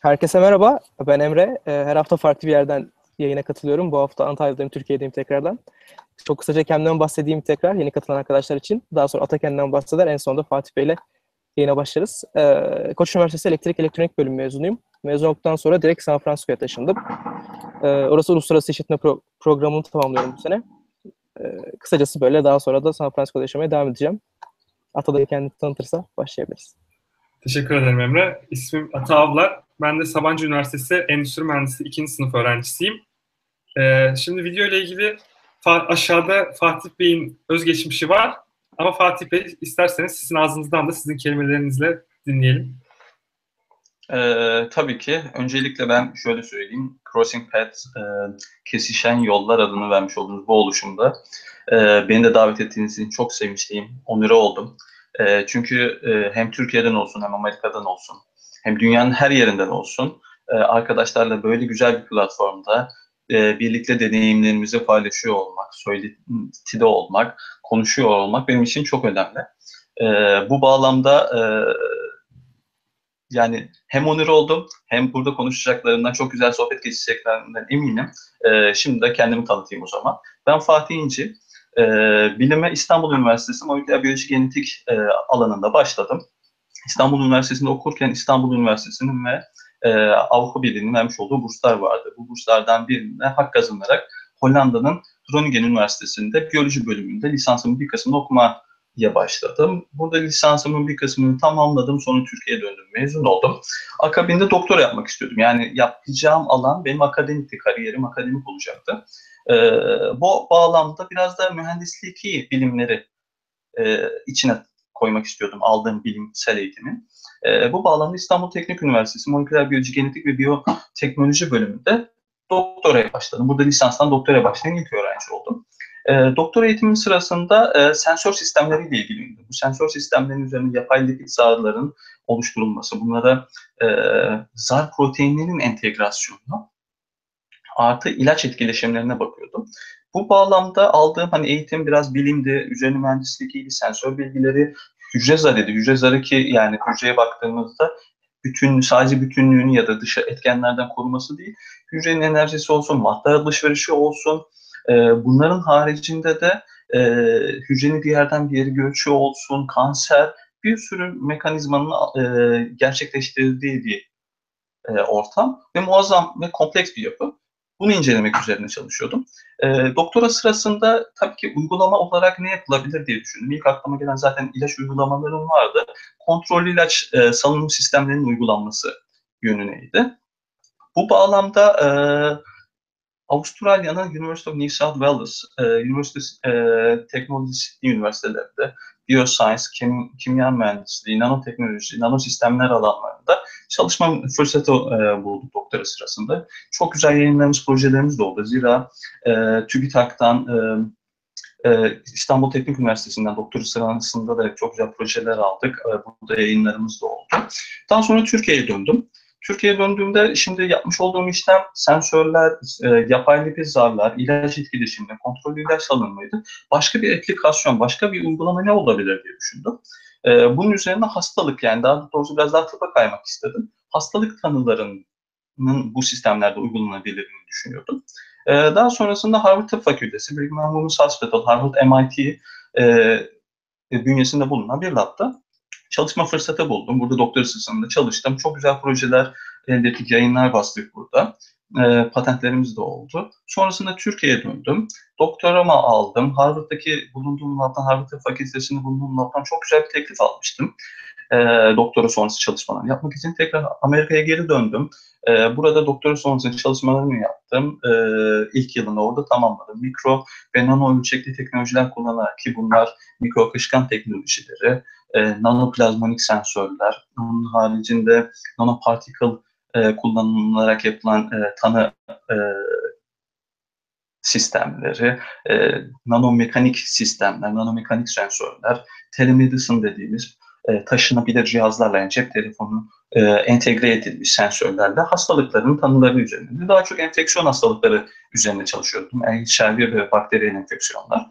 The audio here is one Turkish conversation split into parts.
Herkese merhaba. Ben Emre. Ee, her hafta farklı bir yerden yayına katılıyorum. Bu hafta Antalya'dayım, Türkiye'deyim tekrardan. Çok kısaca kendimden bahsedeyim tekrar yeni katılan arkadaşlar için. Daha sonra Ata kendinden bahseder. En sonunda Fatih Bey ile yayına başlarız. Ee, Koç Üniversitesi Elektrik Elektronik Bölümü mezunuyum. Mezun olduktan sonra direkt San Francisco'ya taşındım. Ee, orası Uluslararası İşletme Pro- Programı'nı tamamlıyorum bu sene. Kısacası böyle daha sonra da San Francisco'da yaşamaya devam edeceğim. Ata da kendini tanıtırsa başlayabiliriz. Teşekkür ederim Emre. İsmim Ata Avlar. Ben de Sabancı Üniversitesi Endüstri Mühendisi 2. sınıf öğrencisiyim. Ee, şimdi video ile ilgili fa- aşağıda Fatih Bey'in özgeçmişi var. Ama Fatih Bey isterseniz sizin ağzınızdan da sizin kelimelerinizle dinleyelim. Ee, tabii ki. Öncelikle ben şöyle söyleyeyim. Crossing Paths, e, Kesişen Yollar adını vermiş olduğunuz bu oluşumda e, beni de davet ettiğiniz için çok sevinçliyim. Onure oldum. E, çünkü e, hem Türkiye'den olsun hem Amerika'dan olsun hem dünyanın her yerinden olsun e, arkadaşlarla böyle güzel bir platformda e, birlikte deneyimlerimizi paylaşıyor olmak, söyletide olmak, konuşuyor olmak benim için çok önemli. E, bu bağlamda yani hem onur oldum hem burada konuşacaklarından çok güzel sohbet geçeceklerinden eminim. Şimdi de kendimi tanıtayım o zaman. Ben Fatih İnci. Bilime İstanbul Üniversitesi Moleküler Biyoloji Genetik alanında başladım. İstanbul Üniversitesi'nde okurken İstanbul Üniversitesi'nin ve e, Avrupa Birliği'nin vermiş olduğu burslar vardı. Bu burslardan birine hak kazanarak Hollanda'nın Groningen Üniversitesi'nde biyoloji bölümünde lisansımın bir kısmını okumaya başladım. Burada lisansımın bir kısmını tamamladım. Sonra Türkiye'ye döndüm. Mezun oldum. Akabinde doktora yapmak istiyordum. Yani yapacağım alan benim akademikti. Kariyerim akademik olacaktı. E, bu bağlamda biraz da mühendislik bilimleri e, içine koymak istiyordum aldığım bilimsel eğitimin. E, bu bağlamda İstanbul Teknik Üniversitesi Moleküler Biyoloji Genetik ve Biyoteknoloji bölümünde doktoraya başladım. Burada lisanstan doktoraya başlayan ilk öğrenci oldum. E, doktora eğitimin sırasında e, sensör sistemleriyle ilgiliydim. Bu sensör sistemlerinin üzerinde yapay lipid zarların oluşturulması, bunlara e, zar proteinlerinin entegrasyonu artı ilaç etkileşimlerine bakıyordum. Bu bağlamda aldığım hani eğitim biraz bilimdi, üzerine mühendislik ilgili sensör bilgileri, hücre zarıydı. Hücre zarı ki yani hücreye baktığımızda bütün sadece bütünlüğünü ya da dışa etkenlerden koruması değil, hücrenin enerjisi olsun, madde alışverişi olsun, e, bunların haricinde de e, hücrenin bir yerden bir yere göçü olsun, kanser, bir sürü mekanizmanın e, gerçekleştirdiği bir e, ortam ve muazzam ve kompleks bir yapı. Bunu incelemek üzerine çalışıyordum. E, doktora sırasında tabii ki uygulama olarak ne yapılabilir diye düşündüm. İlk aklıma gelen zaten ilaç uygulamalarım vardı. Kontrollü ilaç e, salınım sistemlerinin uygulanması yönüneydi. Bu bağlamda e, Avustralya'nın University of New South Wales, e, Üniversitesi e, Teknoloji Üniversitelerinde Bioscience, kim, kimya mühendisliği, nanoteknoloji, nanosistemler alanlarında çalışma fırsatı e, bulduk doktora sırasında. Çok güzel yayınlarımız, projelerimiz de oldu. Zira e, TÜBİTAK'tan, e, e, İstanbul Teknik Üniversitesi'nden doktora sırasında da çok güzel projeler aldık. E, burada yayınlarımız da oldu. Daha sonra Türkiye'ye döndüm. Türkiye'ye döndüğümde şimdi yapmış olduğum işlem sensörler, e, yapay lipid zarlar, ilaç etkileşimleri, kontrollü ilaç salınmaydı. Başka bir aplikasyon, başka bir uygulama ne olabilir diye düşündüm. E, bunun üzerine hastalık yani daha doğrusu biraz daha tıpa kaymak istedim. Hastalık tanılarının bu sistemlerde uygulanabilirliğini düşünüyordum. E, daha sonrasında Harvard Tıp Fakültesi, Brigham Women's Hospital, Harvard MIT e, bünyesinde bulunan bir labda çalışma fırsatı buldum. Burada doktor sınıfında çalıştım. Çok güzel projeler elde ettik, yayınlar bastık burada. E, patentlerimiz de oldu. Sonrasında Türkiye'ye döndüm. Doktorama aldım. Harvard'daki bulunduğum labdan, Harvard Fakültesi'nde bulunduğum labdan çok güzel bir teklif almıştım. E, doktora sonrası çalışmalar yapmak için tekrar Amerika'ya geri döndüm. E, burada doktora sonrası çalışmalarımı yaptım. E, ilk yılını orada tamamladım. Mikro ve nano ölçekli teknolojiler kullanarak ki bunlar mikro akışkan teknolojileri, e, nanoplazmonik sensörler, onun haricinde nanoparticle e, kullanılarak yapılan e, tanı e, sistemleri, e, nanomekanik sistemler, nanomekanik sensörler, telemedicine dediğimiz e, taşınabilir cihazlarla yani cep telefonu e, entegre edilmiş sensörlerle hastalıkların tanıları üzerinde. Daha çok enfeksiyon hastalıkları üzerine çalışıyordum. HIV ve bakteriyel enfeksiyonlar.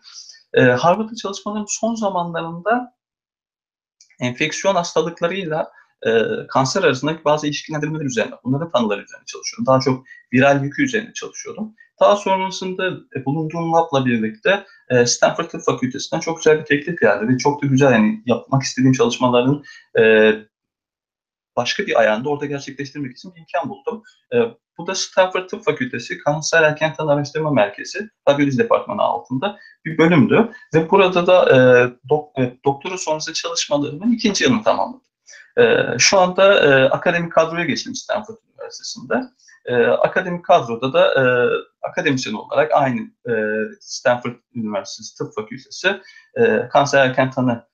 E, Harvard'da çalışmalarım son zamanlarında enfeksiyon hastalıklarıyla e, kanser arasındaki bazı ilişkilendirmeler üzerine, bunların tanıları üzerine çalışıyorum. Daha çok viral yükü üzerine çalışıyorum. Daha sonrasında e, bulunduğum labla birlikte e, Stanford Tıp Fakültesinden çok güzel bir teklif geldi ve çok da güzel yani yapmak istediğim çalışmaların e, başka bir ayağında orada gerçekleştirmek için bir imkan buldum. E, bu da Stanford Tıp Fakültesi Kanser Erken Tanı Araştırma Merkezi, Radyoloji Departmanı altında bir bölümdü. Ve burada da e, dok, e, doktora sonrası çalışmalarımın ikinci yılını tamamladım. E, şu anda e, akademik kadroya geçtim Stanford Üniversitesi'nde. E, akademik kadroda da e, akademisyen olarak aynı e, Stanford Üniversitesi Tıp Fakültesi e, Kanser Erken Tanı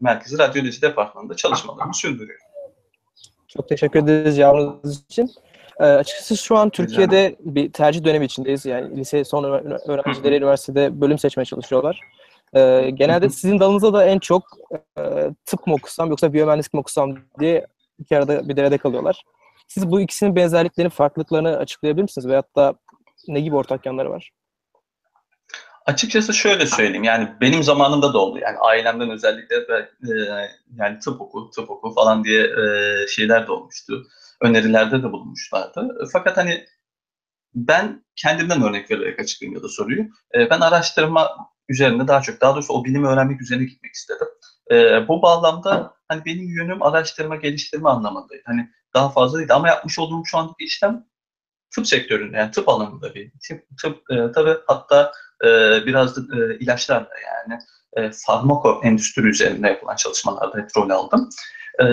Merkezi Radyoloji Departmanı'nda çalışmalarımı sürdürüyorum. Çok teşekkür ederiz cevabınız için. E, açıkçası şu an Türkiye'de bir tercih dönemi içindeyiz. Yani lise son öğrencileri üniversitede bölüm seçmeye çalışıyorlar. E, genelde sizin dalınızda da en çok e, tıp mı okusam yoksa biyomühendislik mi okusam diye iki arada bir derede kalıyorlar. Siz bu ikisinin benzerliklerini, farklılıklarını açıklayabilir misiniz? Veyahut da ne gibi ortak yanları var? Açıkçası şöyle söyleyeyim yani benim zamanımda da oldu yani ailemden özellikle e, yani tıp oku, tıp oku falan diye e, şeyler de olmuştu. Önerilerde de bulunmuşlardı. Fakat hani ben kendimden örnek vererek açıklayayım ya da soruyu. E, ben araştırma üzerinde daha çok, daha doğrusu o bilimi öğrenmek üzerine gitmek istedim. E, bu bağlamda hani benim yönüm araştırma, geliştirme anlamındaydı. Hani daha fazla değil ama yapmış olduğum şu andaki işlem tıp sektöründe yani tıp alanında bir tıp, tıp e, tabii hatta e, biraz da e, ilaçlarla yani e, farmako endüstri üzerinde yapılan çalışmalarda hep rol aldım. E,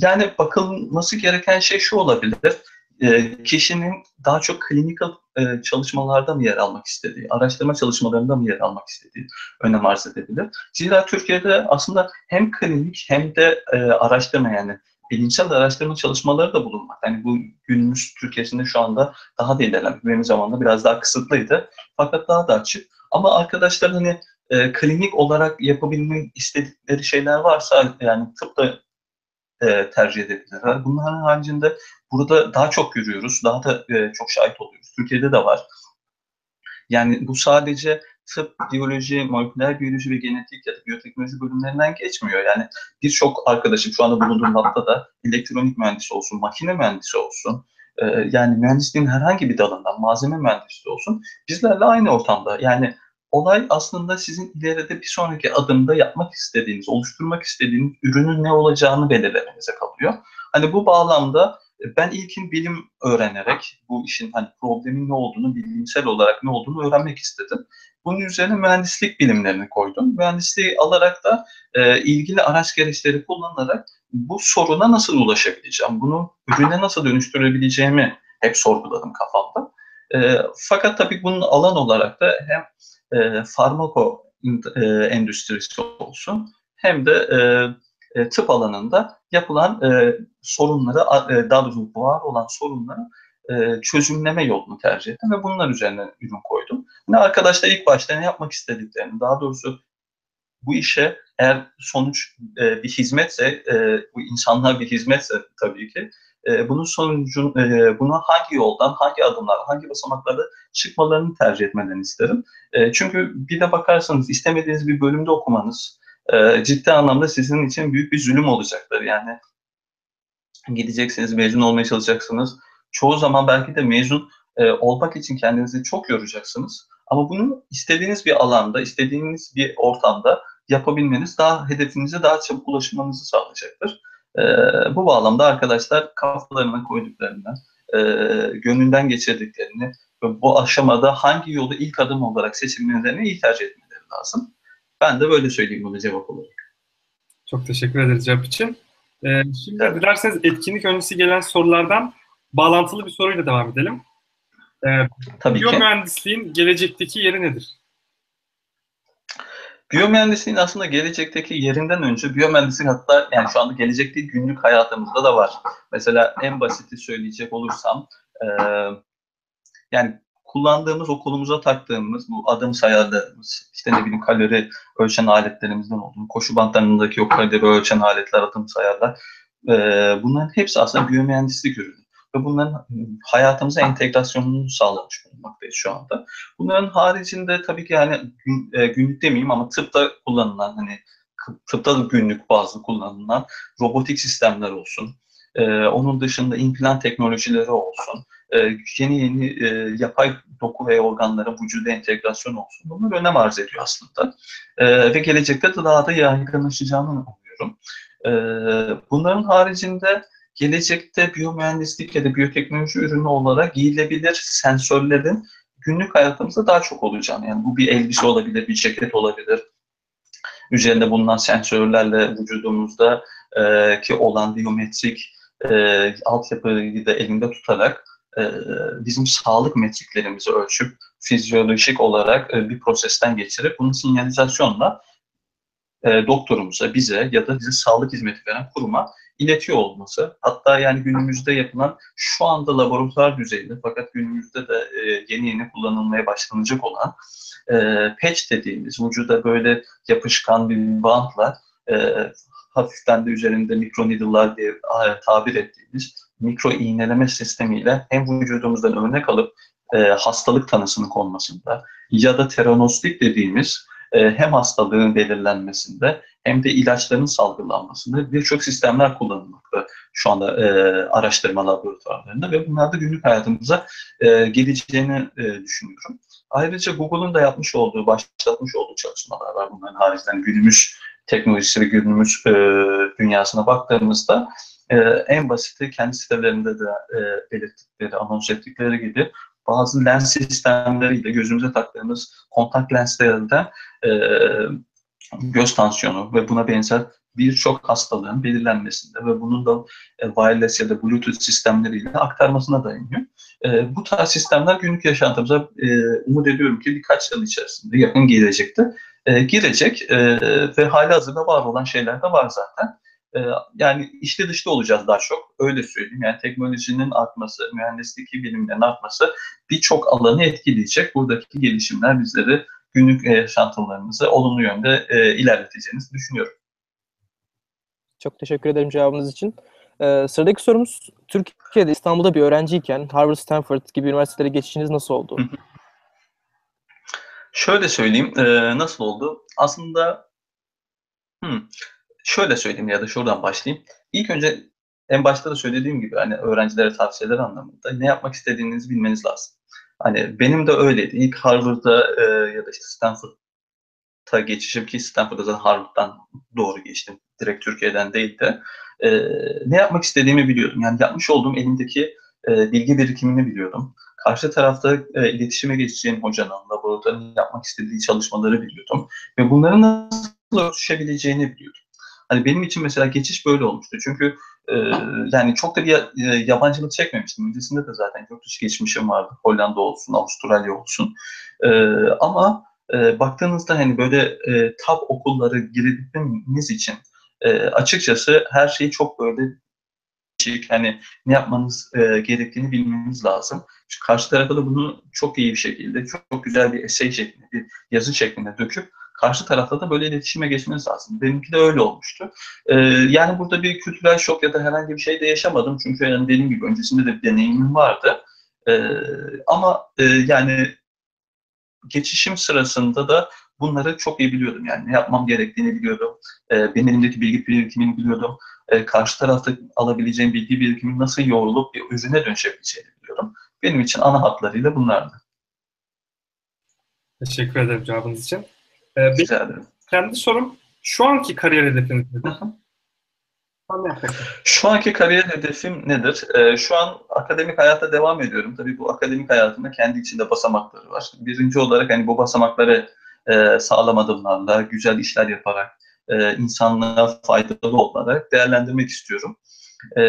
yani bakılması gereken şey şu olabilir. E, kişinin daha çok klinik e, çalışmalarda mı yer almak istediği, araştırma çalışmalarında mı yer almak istediği önem arz edebilir. Zira Türkiye'de aslında hem klinik hem de e, araştırma yani bilimsel araştırma çalışmaları da bulunmak. Yani bu günümüz Türkiye'sinde şu anda daha da ilerlemiş. Benim zamanında biraz daha kısıtlıydı. Fakat daha da açık. Ama arkadaşlar hani e, klinik olarak yapabilmek istedikleri şeyler varsa yani tıpta e, tercih edebilirler. Bunların haricinde burada daha çok görüyoruz. Daha da e, çok şahit oluyoruz. Türkiye'de de var. Yani bu sadece tıp, biyoloji, moleküler biyoloji ve genetik ya da biyoteknoloji bölümlerinden geçmiyor. Yani birçok arkadaşım şu anda bulunduğum hafta da elektronik mühendisi olsun, makine mühendisi olsun, e, yani mühendisliğin herhangi bir dalından malzeme mühendisi olsun bizlerle aynı ortamda. Yani olay aslında sizin ileride bir sonraki adımda yapmak istediğiniz, oluşturmak istediğiniz ürünün ne olacağını belirlemenize kalıyor. Hani bu bağlamda e, ben ilkin bilim öğrenerek bu işin hani problemin ne olduğunu, bilimsel olarak ne olduğunu öğrenmek istedim. Bunun üzerine mühendislik bilimlerini koydum. Mühendisliği alarak da e, ilgili araç gereçleri kullanarak bu soruna nasıl ulaşabileceğim, bunu ürüne nasıl dönüştürebileceğimi hep sorguladım kafamda. E, fakat tabii bunun alan olarak da hem e, farmako e, endüstrisi olsun hem de e, e, tıp alanında yapılan e, sorunları, e, daha doğrusu var olan sorunları e, çözümleme yolunu tercih ettim ve bunlar üzerine ürün koydum. Ne arkadaşlar ilk başta ne yapmak istediklerini, daha doğrusu bu işe eğer sonuç e, bir hizmetse, e, bu insanlığa bir hizmetse tabii ki, e, bunun sonucun, e, bunu hangi yoldan, hangi adımlar, hangi basamaklarda çıkmalarını tercih etmelerini isterim. E, çünkü bir de bakarsanız istemediğiniz bir bölümde okumanız e, ciddi anlamda sizin için büyük bir zulüm olacaktır. Yani gideceksiniz, mezun olmaya çalışacaksınız. Çoğu zaman belki de mezun e, olmak için kendinizi çok yoracaksınız. Ama bunu istediğiniz bir alanda, istediğiniz bir ortamda yapabilmeniz daha hedefinize daha çabuk ulaşmanızı sağlayacaktır. E, bu bağlamda arkadaşlar kafalarına koyduklarını, e, gönlünden geçirdiklerini ve bu aşamada hangi yolu ilk adım olarak seçilmelerini iyi tercih etmeleri lazım. Ben de böyle söyleyeyim bunu cevap olarak. Çok teşekkür ederiz cevap için. Ee, şimdi evet. dilerseniz etkinlik öncesi gelen sorulardan bağlantılı bir soruyla devam edelim. Ee, Tabii ki. gelecekteki yeri nedir? Biyomühendisliğin aslında gelecekteki yerinden önce biyomühendislik hatta yani şu anda gelecek değil günlük hayatımızda da var. Mesela en basiti söyleyecek olursam e, yani kullandığımız, o taktığımız bu adım sayarlarımız, işte ne bileyim kalori ölçen aletlerimizden olduğunu, koşu bantlarındaki o kalori ölçen aletler, adım sayarlar, e, bunların hepsi aslında biyomühendislik ürünü ve bunların hayatımıza entegrasyonunu sağlamış bulunmaktayız şu anda. Bunların haricinde tabii ki yani e, günlük demeyeyim ama tıpta kullanılan hani tıpta da günlük bazı kullanılan robotik sistemler olsun. E, onun dışında implant teknolojileri olsun. E, yeni yeni e, yapay doku ve organların vücuda entegrasyon olsun. Bunlar önem arz ediyor aslında. E, ve gelecekte de daha da yaygınlaşacağını umuyorum. E, bunların haricinde gelecekte biyomühendislik ya da biyoteknoloji ürünü olarak giyilebilir sensörlerin günlük hayatımızda daha çok olacağını. Yani bu bir elbise olabilir, bir ceket olabilir. Üzerinde bulunan sensörlerle vücudumuzda e, ki olan biyometrik e, altyapıyı da elinde tutarak e, bizim sağlık metriklerimizi ölçüp fizyolojik olarak e, bir prosesten geçirip bunu sinyalizasyonla e, doktorumuza, bize ya da bize sağlık hizmeti veren kuruma iletiyor olması. Hatta yani günümüzde yapılan şu anda laboratuvar düzeyinde fakat günümüzde de e, yeni yeni kullanılmaya başlanacak olan e, patch dediğimiz vücuda böyle yapışkan bir bantla e, hafiften de üzerinde mikro needle'lar diye tabir ettiğimiz mikro iğneleme sistemiyle hem vücudumuzdan örnek alıp e, hastalık tanısının konmasında ya da teranostik dediğimiz e, hem hastalığın belirlenmesinde hem de ilaçların salgılanmasında birçok sistemler kullanılmakta şu anda e, araştırma laboratuvarlarında ve bunlar da günlük hayatımıza e, geleceğini e, düşünüyorum. Ayrıca Google'un da yapmış olduğu, başlatmış olduğu çalışmalar var. Bunların haricinde günümüz teknolojisi ve günümüz e, dünyasına baktığımızda e, en basiti kendi sitelerinde de e, belirttikleri, anons ettikleri gibi bazı lens sistemleriyle gözümüze taktığımız kontak lenslerinde e, göz tansiyonu ve buna benzer birçok hastalığın belirlenmesinde ve bunun da e, wireless ya da bluetooth sistemleriyle aktarmasına dayanıyor. E, bu tarz sistemler günlük yaşantımıza e, umut ediyorum ki birkaç yıl içerisinde yakın gelecekte girecek ve hali hazırda var olan şeyler de var zaten. Yani işte dışta olacağız daha çok öyle söyleyeyim. Yani teknolojinin artması, mühendislik bilimlerin artması birçok alanı etkileyecek. Buradaki gelişimler bizleri günlük yaşantılarımızı olumlu yönde e, ilerleteceğinizi düşünüyorum. Çok teşekkür ederim cevabınız için. Ee, sıradaki sorumuz, Türkiye'de İstanbul'da bir öğrenciyken Harvard, Stanford gibi üniversitelere geçişiniz nasıl oldu? Şöyle söyleyeyim, e, nasıl oldu? Aslında hmm, şöyle söyleyeyim ya da şuradan başlayayım. İlk önce en başta da söylediğim gibi hani öğrencilere tavsiyeler anlamında ne yapmak istediğinizi bilmeniz lazım. Hani benim de öyleydi. İlk Harvard'da e, ya da işte Stanford'a geçişim ki Stanford'a zaten Harvard'dan doğru geçtim. Direkt Türkiye'den değil de. E, ne yapmak istediğimi biliyordum. Yani yapmış olduğum elimdeki e, bilgi birikimini biliyordum. Karşı tarafta e, iletişime geçeceğim hocanın, laboratuvarın yapmak istediği çalışmaları biliyordum. Ve bunların nasıl örtüşebileceğini biliyordum. Hani benim için mesela geçiş böyle olmuştu. Çünkü e, yani çok da bir e, yabancılık çekmemiştim. Öncesinde de zaten yurt dışı geçmişim vardı. Hollanda olsun, Avustralya olsun. E, ama e, baktığınızda hani böyle e, tab okulları girebilmeniz için e, açıkçası her şeyi çok böyle hani ne yapmanız e, gerektiğini bilmeniz lazım. Çünkü karşı tarafa da bunu çok iyi bir şekilde, çok, çok güzel bir essay şeklinde, bir yazı şeklinde döküp karşı tarafta da böyle iletişime geçmeniz lazım. Benimki de öyle olmuştu. Ee, yani burada bir kültürel şok ya da herhangi bir şey de yaşamadım. Çünkü yani dediğim gibi öncesinde de bir deneyimim vardı. Ee, ama e, yani geçişim sırasında da bunları çok iyi biliyordum. Yani ne yapmam gerektiğini biliyordum. Ee, benim elimdeki bilgi birikimini biliyordum. Ee, karşı tarafta alabileceğim bilgi birikimi nasıl yoğrulup bir ürüne dönüşebileceğini biliyordum. Benim için ana hatlarıyla bunlardı. Teşekkür ederim cevabınız için. Ee, kendi sorum şu anki kariyer hedefiniz nedir? Şu anki kariyer hedefim nedir? Ee, şu an akademik hayata devam ediyorum. Tabii bu akademik hayatında kendi içinde basamakları var. Birinci olarak hani bu basamakları e, sağlam adımlarla, güzel işler yaparak, e, insanlığa faydalı olarak değerlendirmek istiyorum. E,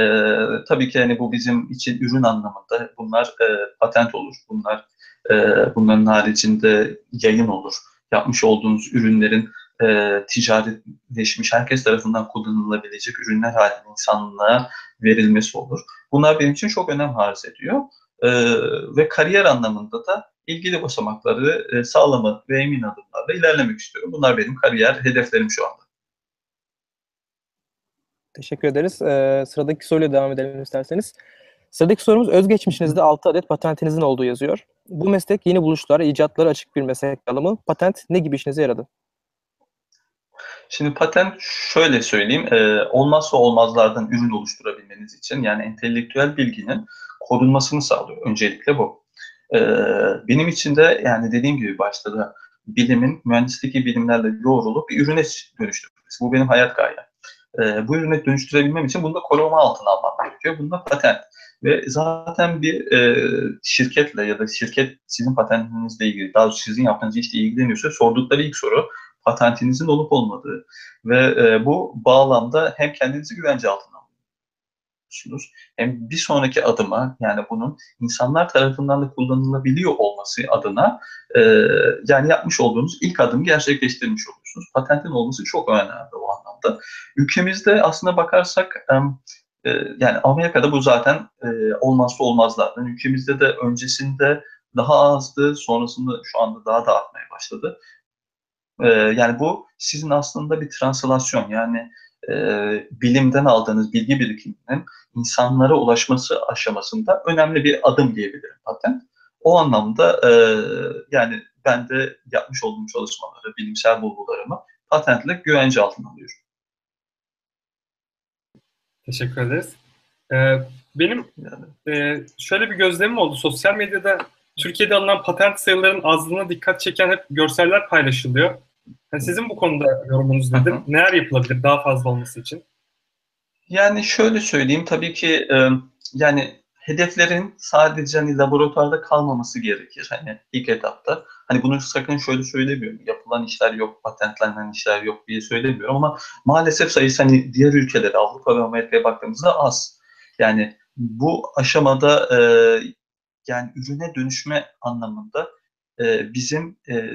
tabii ki hani bu bizim için ürün anlamında bunlar e, patent olur. Bunlar e, bunların haricinde yayın olur yapmış olduğunuz ürünlerin e, ticaretleşmiş, herkes tarafından kullanılabilecek ürünler halinde insanlığa verilmesi olur. Bunlar benim için çok önem arz ediyor. E, ve kariyer anlamında da ilgili basamakları e, sağlama ve emin adımlarla ilerlemek istiyorum. Bunlar benim kariyer hedeflerim şu anda. Teşekkür ederiz. Ee, sıradaki soruyla devam edelim isterseniz. Sıradaki sorumuz özgeçmişinizde 6 adet patentinizin olduğu yazıyor. Bu meslek yeni buluşlara, icatlara açık bir meslek alanı. Patent ne gibi işinize yaradı? Şimdi patent şöyle söyleyeyim, e, olmazsa olmazlardan ürün oluşturabilmeniz için yani entelektüel bilginin korunmasını sağlıyor. Öncelikle bu. E, benim için de yani dediğim gibi başta da bilimin mühendislik bilimlerle yoğrulup bir ürüne dönüştürmesi. Bu benim hayat gayem. E, bu ürüne dönüştürebilmem için bunu da koruma altına almam gerekiyor. Bunda patent. Ve zaten bir e, şirketle ya da şirket sizin patentinizle ilgili, daha sizin yaptığınız işle ilgileniyorsa sordukları ilk soru patentinizin olup olmadığı. Ve e, bu bağlamda hem kendinizi güvence altına alıyorsunuz hem bir sonraki adıma yani bunun insanlar tarafından da kullanılabiliyor olması adına e, yani yapmış olduğunuz ilk adımı gerçekleştirmiş oluyorsunuz. Patentin olması çok önemli o anlamda. Ülkemizde aslında bakarsak e, yani Amerika'da bu zaten e, olmazsa olmazlardan. Ülkemizde de öncesinde daha azdı, sonrasında şu anda daha da artmaya başladı. E, yani bu sizin aslında bir translasyon yani e, bilimden aldığınız bilgi birikiminin insanlara ulaşması aşamasında önemli bir adım diyebilirim patent. O anlamda e, yani ben de yapmış olduğum çalışmaları, bilimsel bulgularımı patentle güvence altına alıyorum. Teşekkür ederiz. Ee, benim e, şöyle bir gözlemim oldu. Sosyal medyada Türkiye'de alınan patent sayılarının azlığına dikkat çeken hep görseller paylaşılıyor. Yani sizin bu konuda yorumunuz nedir? Neler yapılabilir daha fazla olması için? Yani şöyle söyleyeyim tabii ki e, yani hedeflerin sadece hani laboratuvarda kalmaması gerekir hani ilk etapta. Hani bunu sakın şöyle söylemiyorum. Yapılan işler yok, patentlenen işler yok diye söylemiyorum ama maalesef sayısı hani diğer ülkelere, Avrupa ve Amerika'ya baktığımızda az. Yani bu aşamada e, yani ürüne dönüşme anlamında e, bizim e,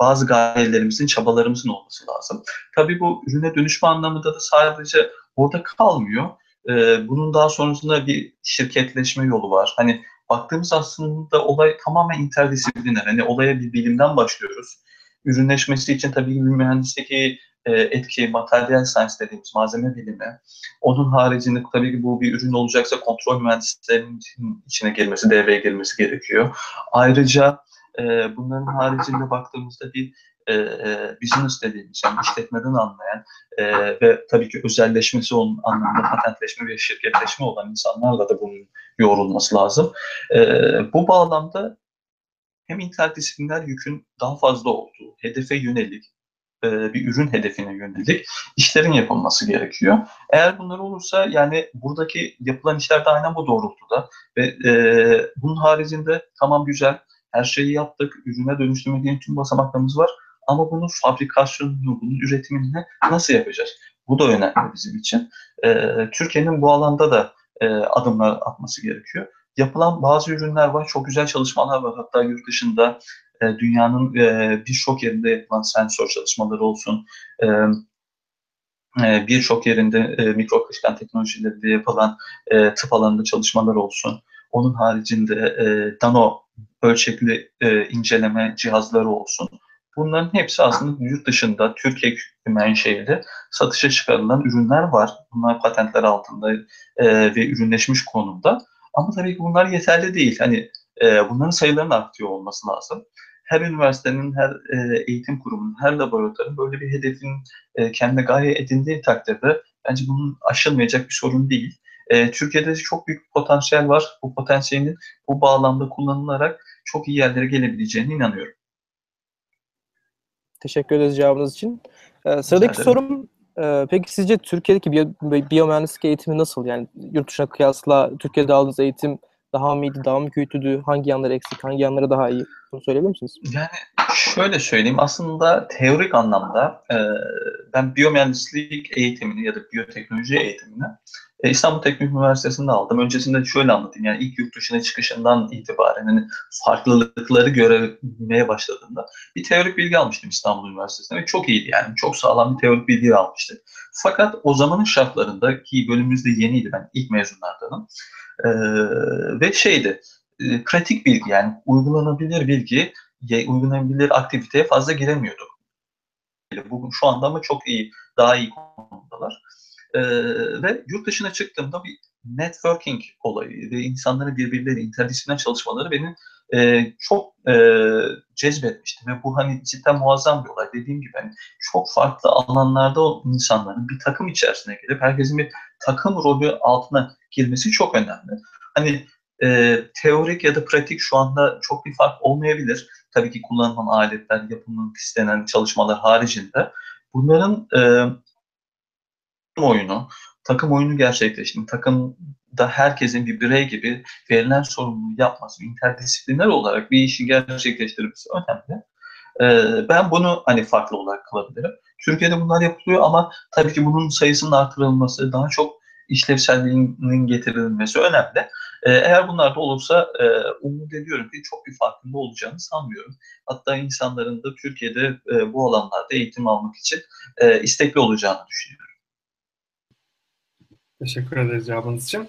bazı gayelerimizin, çabalarımızın olması lazım. Tabii bu ürüne dönüşme anlamında da sadece orada kalmıyor. E, bunun daha sonrasında bir şirketleşme yolu var. Hani baktığımız aslında olay tamamen interdisipliner. Hani olaya bir bilimden başlıyoruz. Ürünleşmesi için tabii bir mühendisteki e, etki, materyal science dediğimiz malzeme bilimi. Onun haricinde tabii ki bu bir ürün olacaksa kontrol mühendislerinin içine girmesi, devreye girmesi gerekiyor. Ayrıca e, bunların haricinde baktığımızda bir e, business dediğimiz yani işletmeden anlayan e, ve tabii ki özelleşmesi onun anlamda patentleşme ve şirketleşme olan insanlarla da bunun yoğrulması lazım. E, bu bağlamda hem interdisipliner yükün daha fazla olduğu, hedefe yönelik, bir ürün hedefine yönelik işlerin yapılması gerekiyor. Eğer bunlar olursa yani buradaki yapılan işler de aynen bu doğrultuda ve e, bunun haricinde tamam güzel her şeyi yaptık, ürüne dönüştürme tüm basamaklarımız var ama bunun fabrikasyonunu, bunun üretimini nasıl yapacağız? Bu da önemli bizim için. E, Türkiye'nin bu alanda da e, adımlar atması gerekiyor. Yapılan bazı ürünler var, çok güzel çalışmalar var. Hatta yurt dışında e, dünyanın e, birçok yerinde yapılan sensör çalışmaları olsun, e, e, birçok yerinde e, mikro akışkan teknolojilerinde yapılan e, tıp alanında çalışmalar olsun. Onun haricinde e, nano ölçekli e, inceleme cihazları olsun. Bunların hepsi aslında yurt dışında Türkiye menşeili satışa çıkarılan ürünler var. Bunlar patentler altında e, ve ürünleşmiş konumda. Ama tabii ki bunlar yeterli değil. Hani e, bunların sayılarının artıyor olması lazım. Her üniversitenin, her e, eğitim kurumunun, her laboratuvarın böyle bir hedefin e, kendine gaye edindiği takdirde bence bunun aşılmayacak bir sorun değil. E, Türkiye'de çok büyük potansiyel var. Bu potansiyelin bu bağlamda kullanılarak çok iyi yerlere gelebileceğine inanıyorum. Teşekkür ederiz cevabınız için. Ee, sıradaki sorum e, peki sizce Türkiye'deki biyo, biyomühendislik eğitimi nasıl? Yani yurt dışına kıyasla Türkiye'de aldığınız eğitim daha mı iyiydi, daha mı kötüydü? Hangi yanları eksik, hangi yanları daha iyi? Bunu söyleyebilir misiniz? Yani şöyle söyleyeyim. Aslında teorik anlamda e, ben biyomühendislik eğitimini ya da biyoteknoloji eğitimini İstanbul Teknik Üniversitesi'nde aldım. Öncesinde şöyle anlatayım. Yani ilk yurt dışına çıkışından itibaren hani farklılıkları görmeye başladığında bir teorik bilgi almıştım İstanbul Üniversitesi'nde ve çok iyiydi yani. Çok sağlam bir teorik bilgi almıştım. Fakat o zamanın şartlarında ki bölümümüzde yeniydi ben ilk mezunlardanım. Ee, ve şeydi e, pratik bilgi yani uygulanabilir bilgi uygulanabilir aktiviteye fazla giremiyorduk. Bu şu anda ama çok iyi, daha iyi konumdalar. E, ve yurt dışına çıktığımda bir networking olayı ve insanların birbirleri interdisipliner çalışmaları beni e, çok e, cezbetmişti ve bu hani cidden muazzam bir olay. Dediğim gibi hani çok farklı alanlarda insanların bir takım içerisine gelip herkesin bir takım rolü altına girmesi çok önemli. Hani e, teorik ya da pratik şu anda çok bir fark olmayabilir. Tabii ki kullanılan aletler, yapılmak istenen çalışmalar haricinde. Bunların e, oyunu, takım oyunu gerçekleştirmek, takımda herkesin bir birey gibi verilen sorumluluğu yapması, interdisipliner olarak bir işi gerçekleştirmesi önemli. Ee, ben bunu hani farklı olarak kılabilirim. Türkiye'de bunlar yapılıyor ama tabii ki bunun sayısının artırılması, daha çok işlevselliğinin getirilmesi önemli. Ee, eğer bunlar da olursa e, umut ediyorum ki çok bir farkında olacağını sanmıyorum. Hatta insanların da Türkiye'de e, bu alanlarda eğitim almak için e, istekli olacağını düşünüyorum. Teşekkür ederiz cevabınız için.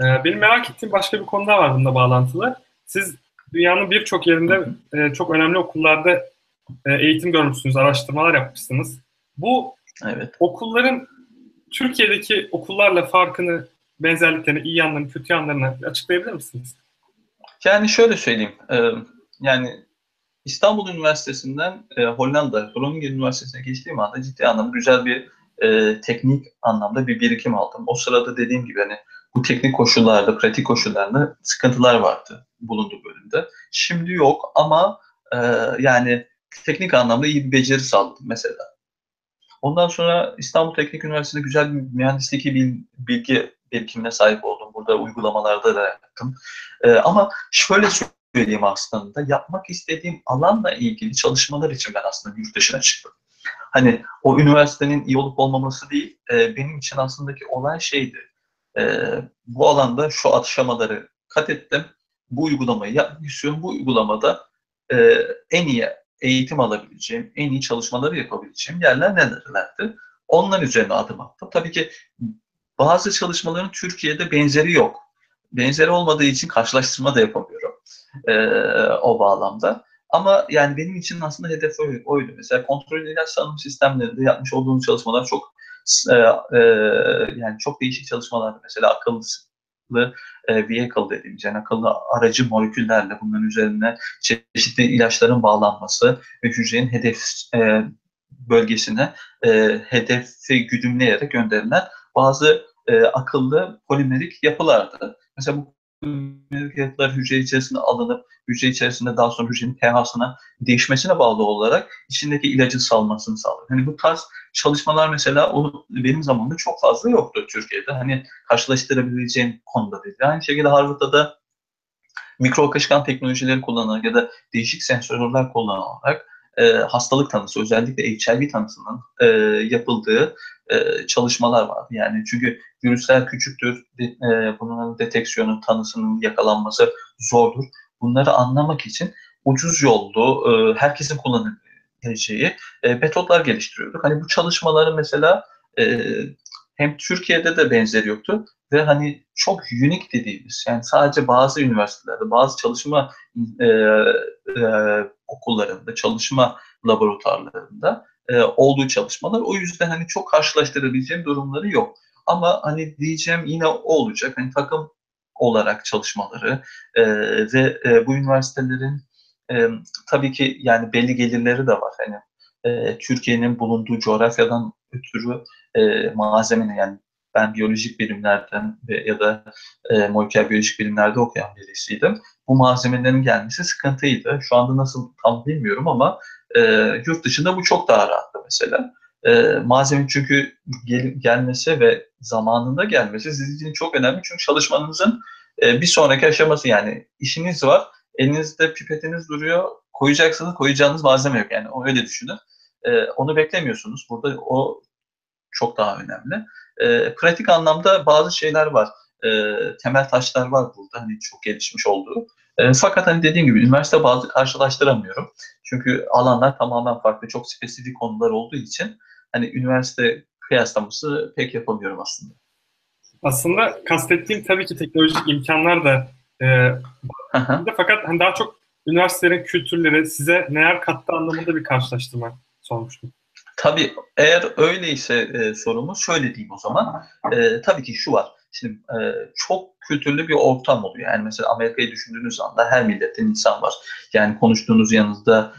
Ee, benim merak ettiğim başka bir konu daha var bununla bağlantılı. Siz dünyanın birçok yerinde e, çok önemli okullarda e, eğitim görmüşsünüz, araştırmalar yapmışsınız. Bu evet. okulların Türkiye'deki okullarla farkını, benzerliklerini, iyi yanlarını, kötü yanlarını açıklayabilir misiniz? Yani şöyle söyleyeyim. E, yani İstanbul Üniversitesi'nden e, Hollanda, Groningen Üniversitesi'ne geçtiğim anda ciddi anlamda güzel bir e, teknik anlamda bir birikim aldım. O sırada dediğim gibi hani bu teknik koşullarda, pratik koşullarda sıkıntılar vardı bulunduğu bölümde. Şimdi yok ama e, yani teknik anlamda iyi bir beceri sağladım mesela. Ondan sonra İstanbul Teknik Üniversitesi'nde güzel bir mühendislik bilgi birikimine sahip oldum. Burada uygulamalarda da yaptım. E, ama şöyle söyleyeyim aslında, yapmak istediğim alanla ilgili çalışmalar için ben aslında yurt dışına çıktım hani o üniversitenin iyi olup olmaması değil, e, benim için aslındaki olay şeydi. E, bu alanda şu aşamaları kat ettim. Bu uygulamayı yapmak istiyorum. Bu uygulamada e, en iyi eğitim alabileceğim, en iyi çalışmaları yapabileceğim yerler nelerlerdi? Onlar üzerine adım attım. Tabii ki bazı çalışmaların Türkiye'de benzeri yok. Benzeri olmadığı için karşılaştırma da yapamıyorum e, o bağlamda. Ama yani benim için aslında hedef oydu. Mesela kontrol ilaç sanım sistemlerinde yapmış olduğumuz çalışmalar çok e, e, yani çok değişik çalışmalar. Mesela akıllı e, vehicle dediğimiz yani akıllı aracı moleküllerle bunların üzerine çeşitli ilaçların bağlanması ve hücrenin hedef e, bölgesine e, hedefi güdümleyerek gönderilen bazı e, akıllı polimerik yapılardı. Mesela bu yapılar hücre içerisinde alınıp hücre içerisinde daha sonra hücrenin pH'sına değişmesine bağlı olarak içindeki ilacın salmasını sağlıyor. Hani bu tarz çalışmalar mesela o benim zamanımda çok fazla yoktu Türkiye'de. Hani karşılaştırabileceğim konuda değil. Aynı şekilde Harvard'da da mikro akışkan teknolojileri kullanarak ya da değişik sensörler kullanarak e, hastalık tanısı, özellikle HIV tanısının e, yapıldığı e, çalışmalar vardı. Yani çünkü virüsler küçüktür, e, bunun deteksiyonu, tanısının yakalanması zordur. Bunları anlamak için ucuz yollu, e, herkesin kullanabileceği e, metotlar geliştiriyorduk. Hani bu çalışmaları mesela e, hem Türkiye'de de benzeri yoktu ve hani çok unik dediğimiz yani sadece bazı üniversitelerde, bazı çalışma e, e, okullarında, çalışma laboratuvarlarında e, olduğu çalışmalar. O yüzden hani çok karşılaştırabileceğim durumları yok. Ama hani diyeceğim yine o olacak. Hani takım olarak çalışmaları e, ve e, bu üniversitelerin e, tabii ki yani belli gelirleri de var. Hani e, Türkiye'nin bulunduğu coğrafyadan ötürü e, malzemenin yani ben biyolojik bilimlerden ya da e, moleküler biyolojik bilimlerde okuyan birisiydim. Bu malzemelerin gelmesi sıkıntıydı. Şu anda nasıl tam bilmiyorum ama e, yurt dışında bu çok daha rahattı mesela. E, malzeme çünkü gel, gelmesi ve zamanında gelmesi sizin için çok önemli. Çünkü çalışmanızın e, bir sonraki aşaması yani işiniz var, elinizde pipetiniz duruyor, koyacaksınız, koyacağınız malzeme yok. Yani öyle düşünün. E, onu beklemiyorsunuz. Burada o çok daha önemli. E, pratik anlamda bazı şeyler var. E, temel taşlar var burada hani çok gelişmiş olduğu. E, fakat hani dediğim gibi üniversite bazı karşılaştıramıyorum. Çünkü alanlar tamamen farklı, çok spesifik konular olduğu için hani üniversite kıyaslaması pek yapamıyorum aslında. Aslında kastettiğim tabii ki teknolojik imkanlar da e, fakat hani daha çok üniversitelerin kültürleri size neler kattı anlamında bir karşılaştırma sormuştum. Tabii eğer öyleyse e, sorumuz şöyle diyeyim o zaman. E, tabii ki şu var. Şimdi e, çok kültürlü bir ortam oluyor. Yani mesela Amerika'yı düşündüğünüz anda her milletten insan var. Yani konuştuğunuz yanınızda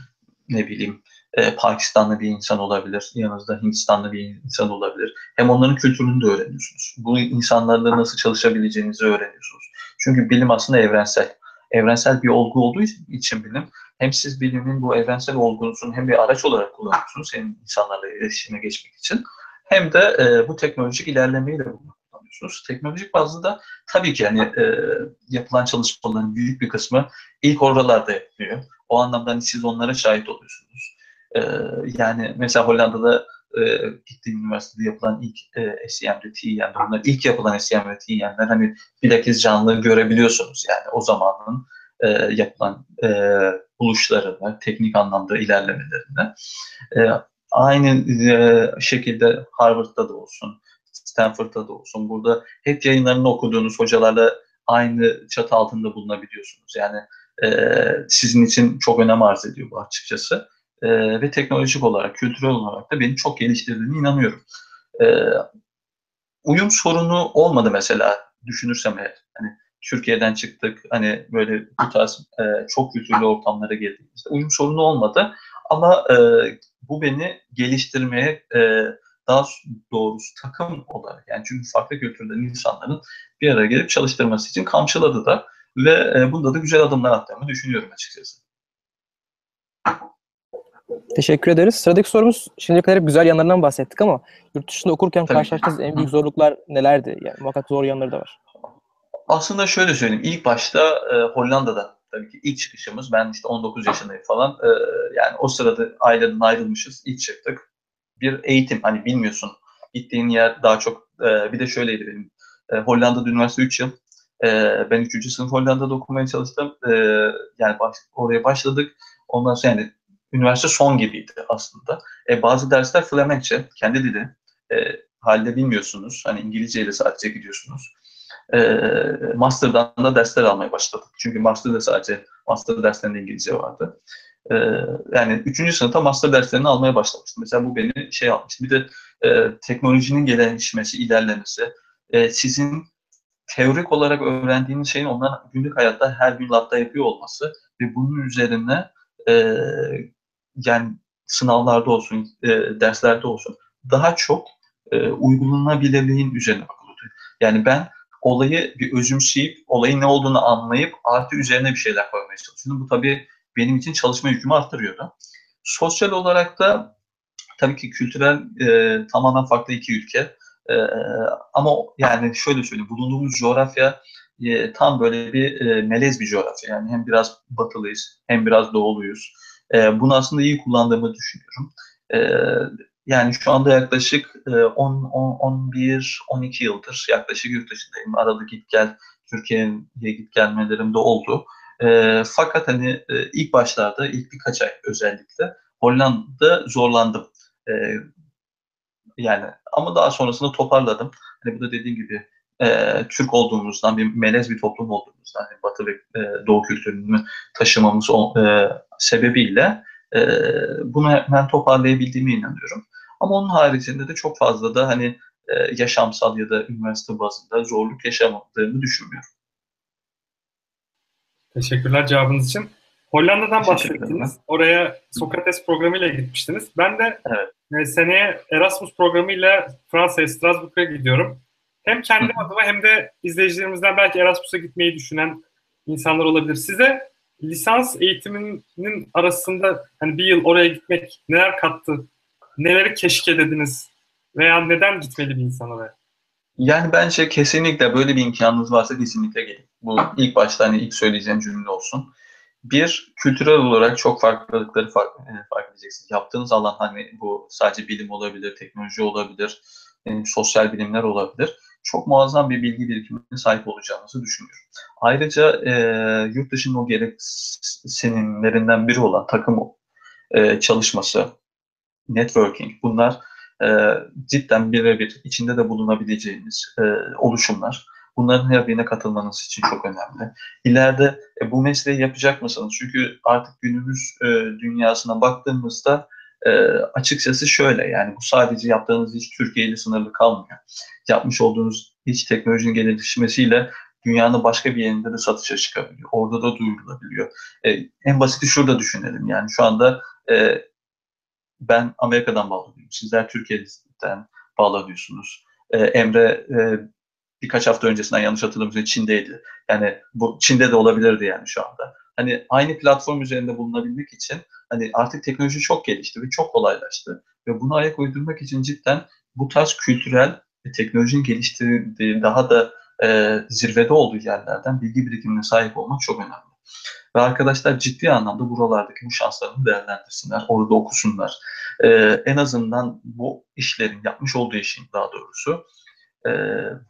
ne bileyim e, Pakistanlı bir insan olabilir, yanınızda Hindistanlı bir insan olabilir. Hem onların kültürünü de öğreniyorsunuz. Bu insanlarla nasıl çalışabileceğinizi öğreniyorsunuz. Çünkü bilim aslında evrensel. Evrensel bir olgu olduğu için bilim hem siz bilimin bu evrensel olgunusunu hem bir araç olarak kullanıyorsunuz hem insanlarla iletişime geçmek için hem de e, bu teknolojik ilerlemeyi de kullanıyorsunuz. Teknolojik bazda da tabii ki yani e, yapılan çalışmaların büyük bir kısmı ilk oralarda yapılıyor. O anlamda hani siz onlara şahit oluyorsunuz. E, yani mesela Hollanda'da e, gittiğim üniversitede yapılan ilk e, SEM'de, TEM'de, bunlar ilk yapılan SEM ve TEM'ler hani bilakis canlı görebiliyorsunuz yani o zamanın e, yapılan e, buluşlarını, teknik anlamda ilerlemelerini. E, aynı e, şekilde Harvard'da da olsun, Stanford'da da olsun, burada hep yayınlarını okuduğunuz hocalarla aynı çatı altında bulunabiliyorsunuz. Yani e, sizin için çok önem arz ediyor bu açıkçası. E, ve teknolojik olarak, kültürel olarak da beni çok geliştirdiğine inanıyorum. E, uyum sorunu olmadı mesela düşünürsem eğer. Hani Türkiye'den çıktık. Hani böyle bu tarz e, çok kültürlü ortamlara girdiğimizde uyum sorunu olmadı. Ama e, bu beni geliştirmeye e, daha doğrusu takım olarak yani çünkü farklı kültürden insanların bir araya gelip çalıştırması için kamçıladı da ve e, bunda da güzel adımlar attığımı düşünüyorum açıkçası. Teşekkür ederiz. Sıradaki sorumuz şimdiye kadar hep güzel yanlarından bahsettik ama yurt dışında okurken Tabii. karşılaştığınız en büyük zorluklar nelerdi? Yani muhakkak zor yanları da var. Aslında şöyle söyleyeyim. İlk başta e, Hollanda'da tabii ki ilk çıkışımız. Ben işte 19 yaşındayım falan. E, yani o sırada aileden ayrılmışız. İlk çıktık. Bir eğitim hani bilmiyorsun. Gittiğin yer daha çok e, bir de şöyleydi benim. E, Hollanda'da üniversite 3 yıl. E, ben 3. sınıf Hollanda'da okumaya çalıştım. E, yani baş, oraya başladık. Ondan sonra yani üniversite son gibiydi aslında. E, bazı dersler Flemenkçe, kendi dili. E, halde bilmiyorsunuz. Hani İngilizce ile sadece gidiyorsunuz e, master'dan da dersler almaya başladık. Çünkü master'da sadece master derslerinde İngilizce vardı. E, yani üçüncü sınıfta master derslerini almaya başlamıştım. Mesela bu beni şey yapmıştı. Bir de e, teknolojinin gelişmesi, ilerlemesi, e, sizin teorik olarak öğrendiğiniz şeyin onların günlük hayatta her gün labda yapıyor olması ve bunun üzerine e, yani sınavlarda olsun, e, derslerde olsun daha çok e, uygulanabilirliğin üzerine bakılıyordu. Yani ben olayı bir özümseyip, olayın ne olduğunu anlayıp artı üzerine bir şeyler koymaya çalışıyordum. Bu tabii benim için çalışma yükümü arttırıyordu. Sosyal olarak da tabii ki kültürel e, tamamen farklı iki ülke. E, ama yani şöyle söyleyeyim, bulunduğumuz coğrafya e, tam böyle bir e, melez bir coğrafya. Yani hem biraz batılıyız hem biraz doğuluyuz. E, bunu aslında iyi kullandığımı düşünüyorum. E, yani şu anda yaklaşık 10, 11, 12 yıldır yaklaşık yurt dışındayım. Arada git gel, Türkiye'ye git gelmelerim de oldu. E, fakat hani e, ilk başlarda, ilk birkaç ay özellikle Hollanda'da zorlandım. E, yani ama daha sonrasında toparladım. Hani bu da dediğim gibi e, Türk olduğumuzdan, bir melez bir toplum olduğumuzdan, hani Batı ve e, Doğu kültürünü taşımamız e, sebebiyle e, bunu hemen toparlayabildiğime inanıyorum. Ama onun haricinde de çok fazla da hani e, yaşamsal ya da üniversite bazında zorluk yaşamadığımı düşünmüyorum. Teşekkürler cevabınız için. Hollanda'dan bahsettiniz. Oraya Sokrates programıyla gitmiştiniz. Ben de evet. e, seneye Erasmus programıyla Fransa'ya, Strasbourg'a gidiyorum. Hem kendi adıma hem de izleyicilerimizden belki Erasmus'a gitmeyi düşünen insanlar olabilir. Size lisans eğitiminin arasında hani bir yıl oraya gitmek neler kattı neleri keşfedediniz veya neden gitmeli bir insan oraya? Yani bence kesinlikle böyle bir imkanınız varsa kesinlikle gelin. Bu ilk başta hani ilk söyleyeceğim cümle olsun. Bir, kültürel olarak çok farklılıkları fark, e, fark edeceksiniz. Yaptığınız alan hani bu sadece bilim olabilir, teknoloji olabilir, yani sosyal bilimler olabilir. Çok muazzam bir bilgi birikimine sahip olacağınızı düşünüyorum. Ayrıca e, yurt dışının o gereksinimlerinden biri olan takım e, çalışması, networking bunlar e, cidden birebir içinde de bulunabileceğiniz e, oluşumlar. Bunların her birine katılmanız için çok önemli. İleride e, bu mesleği yapacak mısınız? Çünkü artık günümüz e, dünyasına baktığımızda e, açıkçası şöyle yani bu sadece yaptığınız iş Türkiye ile sınırlı kalmıyor. Yapmış olduğunuz iş teknolojinin gelişmesiyle dünyanın başka bir yerinde de satışa çıkabiliyor. Orada da duyurulabiliyor. E, en basiti şurada düşünelim. Yani şu anda e, ben Amerika'dan bağlanıyorum. Sizler Türkiye'den bağlanıyorsunuz. E, Emre e, birkaç hafta öncesinden yanlış hatırlamıyorsam Çin'deydi. Yani bu Çin'de de olabilirdi yani şu anda. Hani aynı platform üzerinde bulunabilmek için hani artık teknoloji çok gelişti ve çok kolaylaştı. Ve bunu ayak uydurmak için cidden bu tarz kültürel ve teknolojinin geliştirdiği daha da e, zirvede olduğu yerlerden bilgi birikimine sahip olmak çok önemli. Ve arkadaşlar ciddi anlamda buralardaki bu şanslarını değerlendirsinler, orada okusunlar. E, en azından bu işlerin, yapmış olduğu işin daha doğrusu e,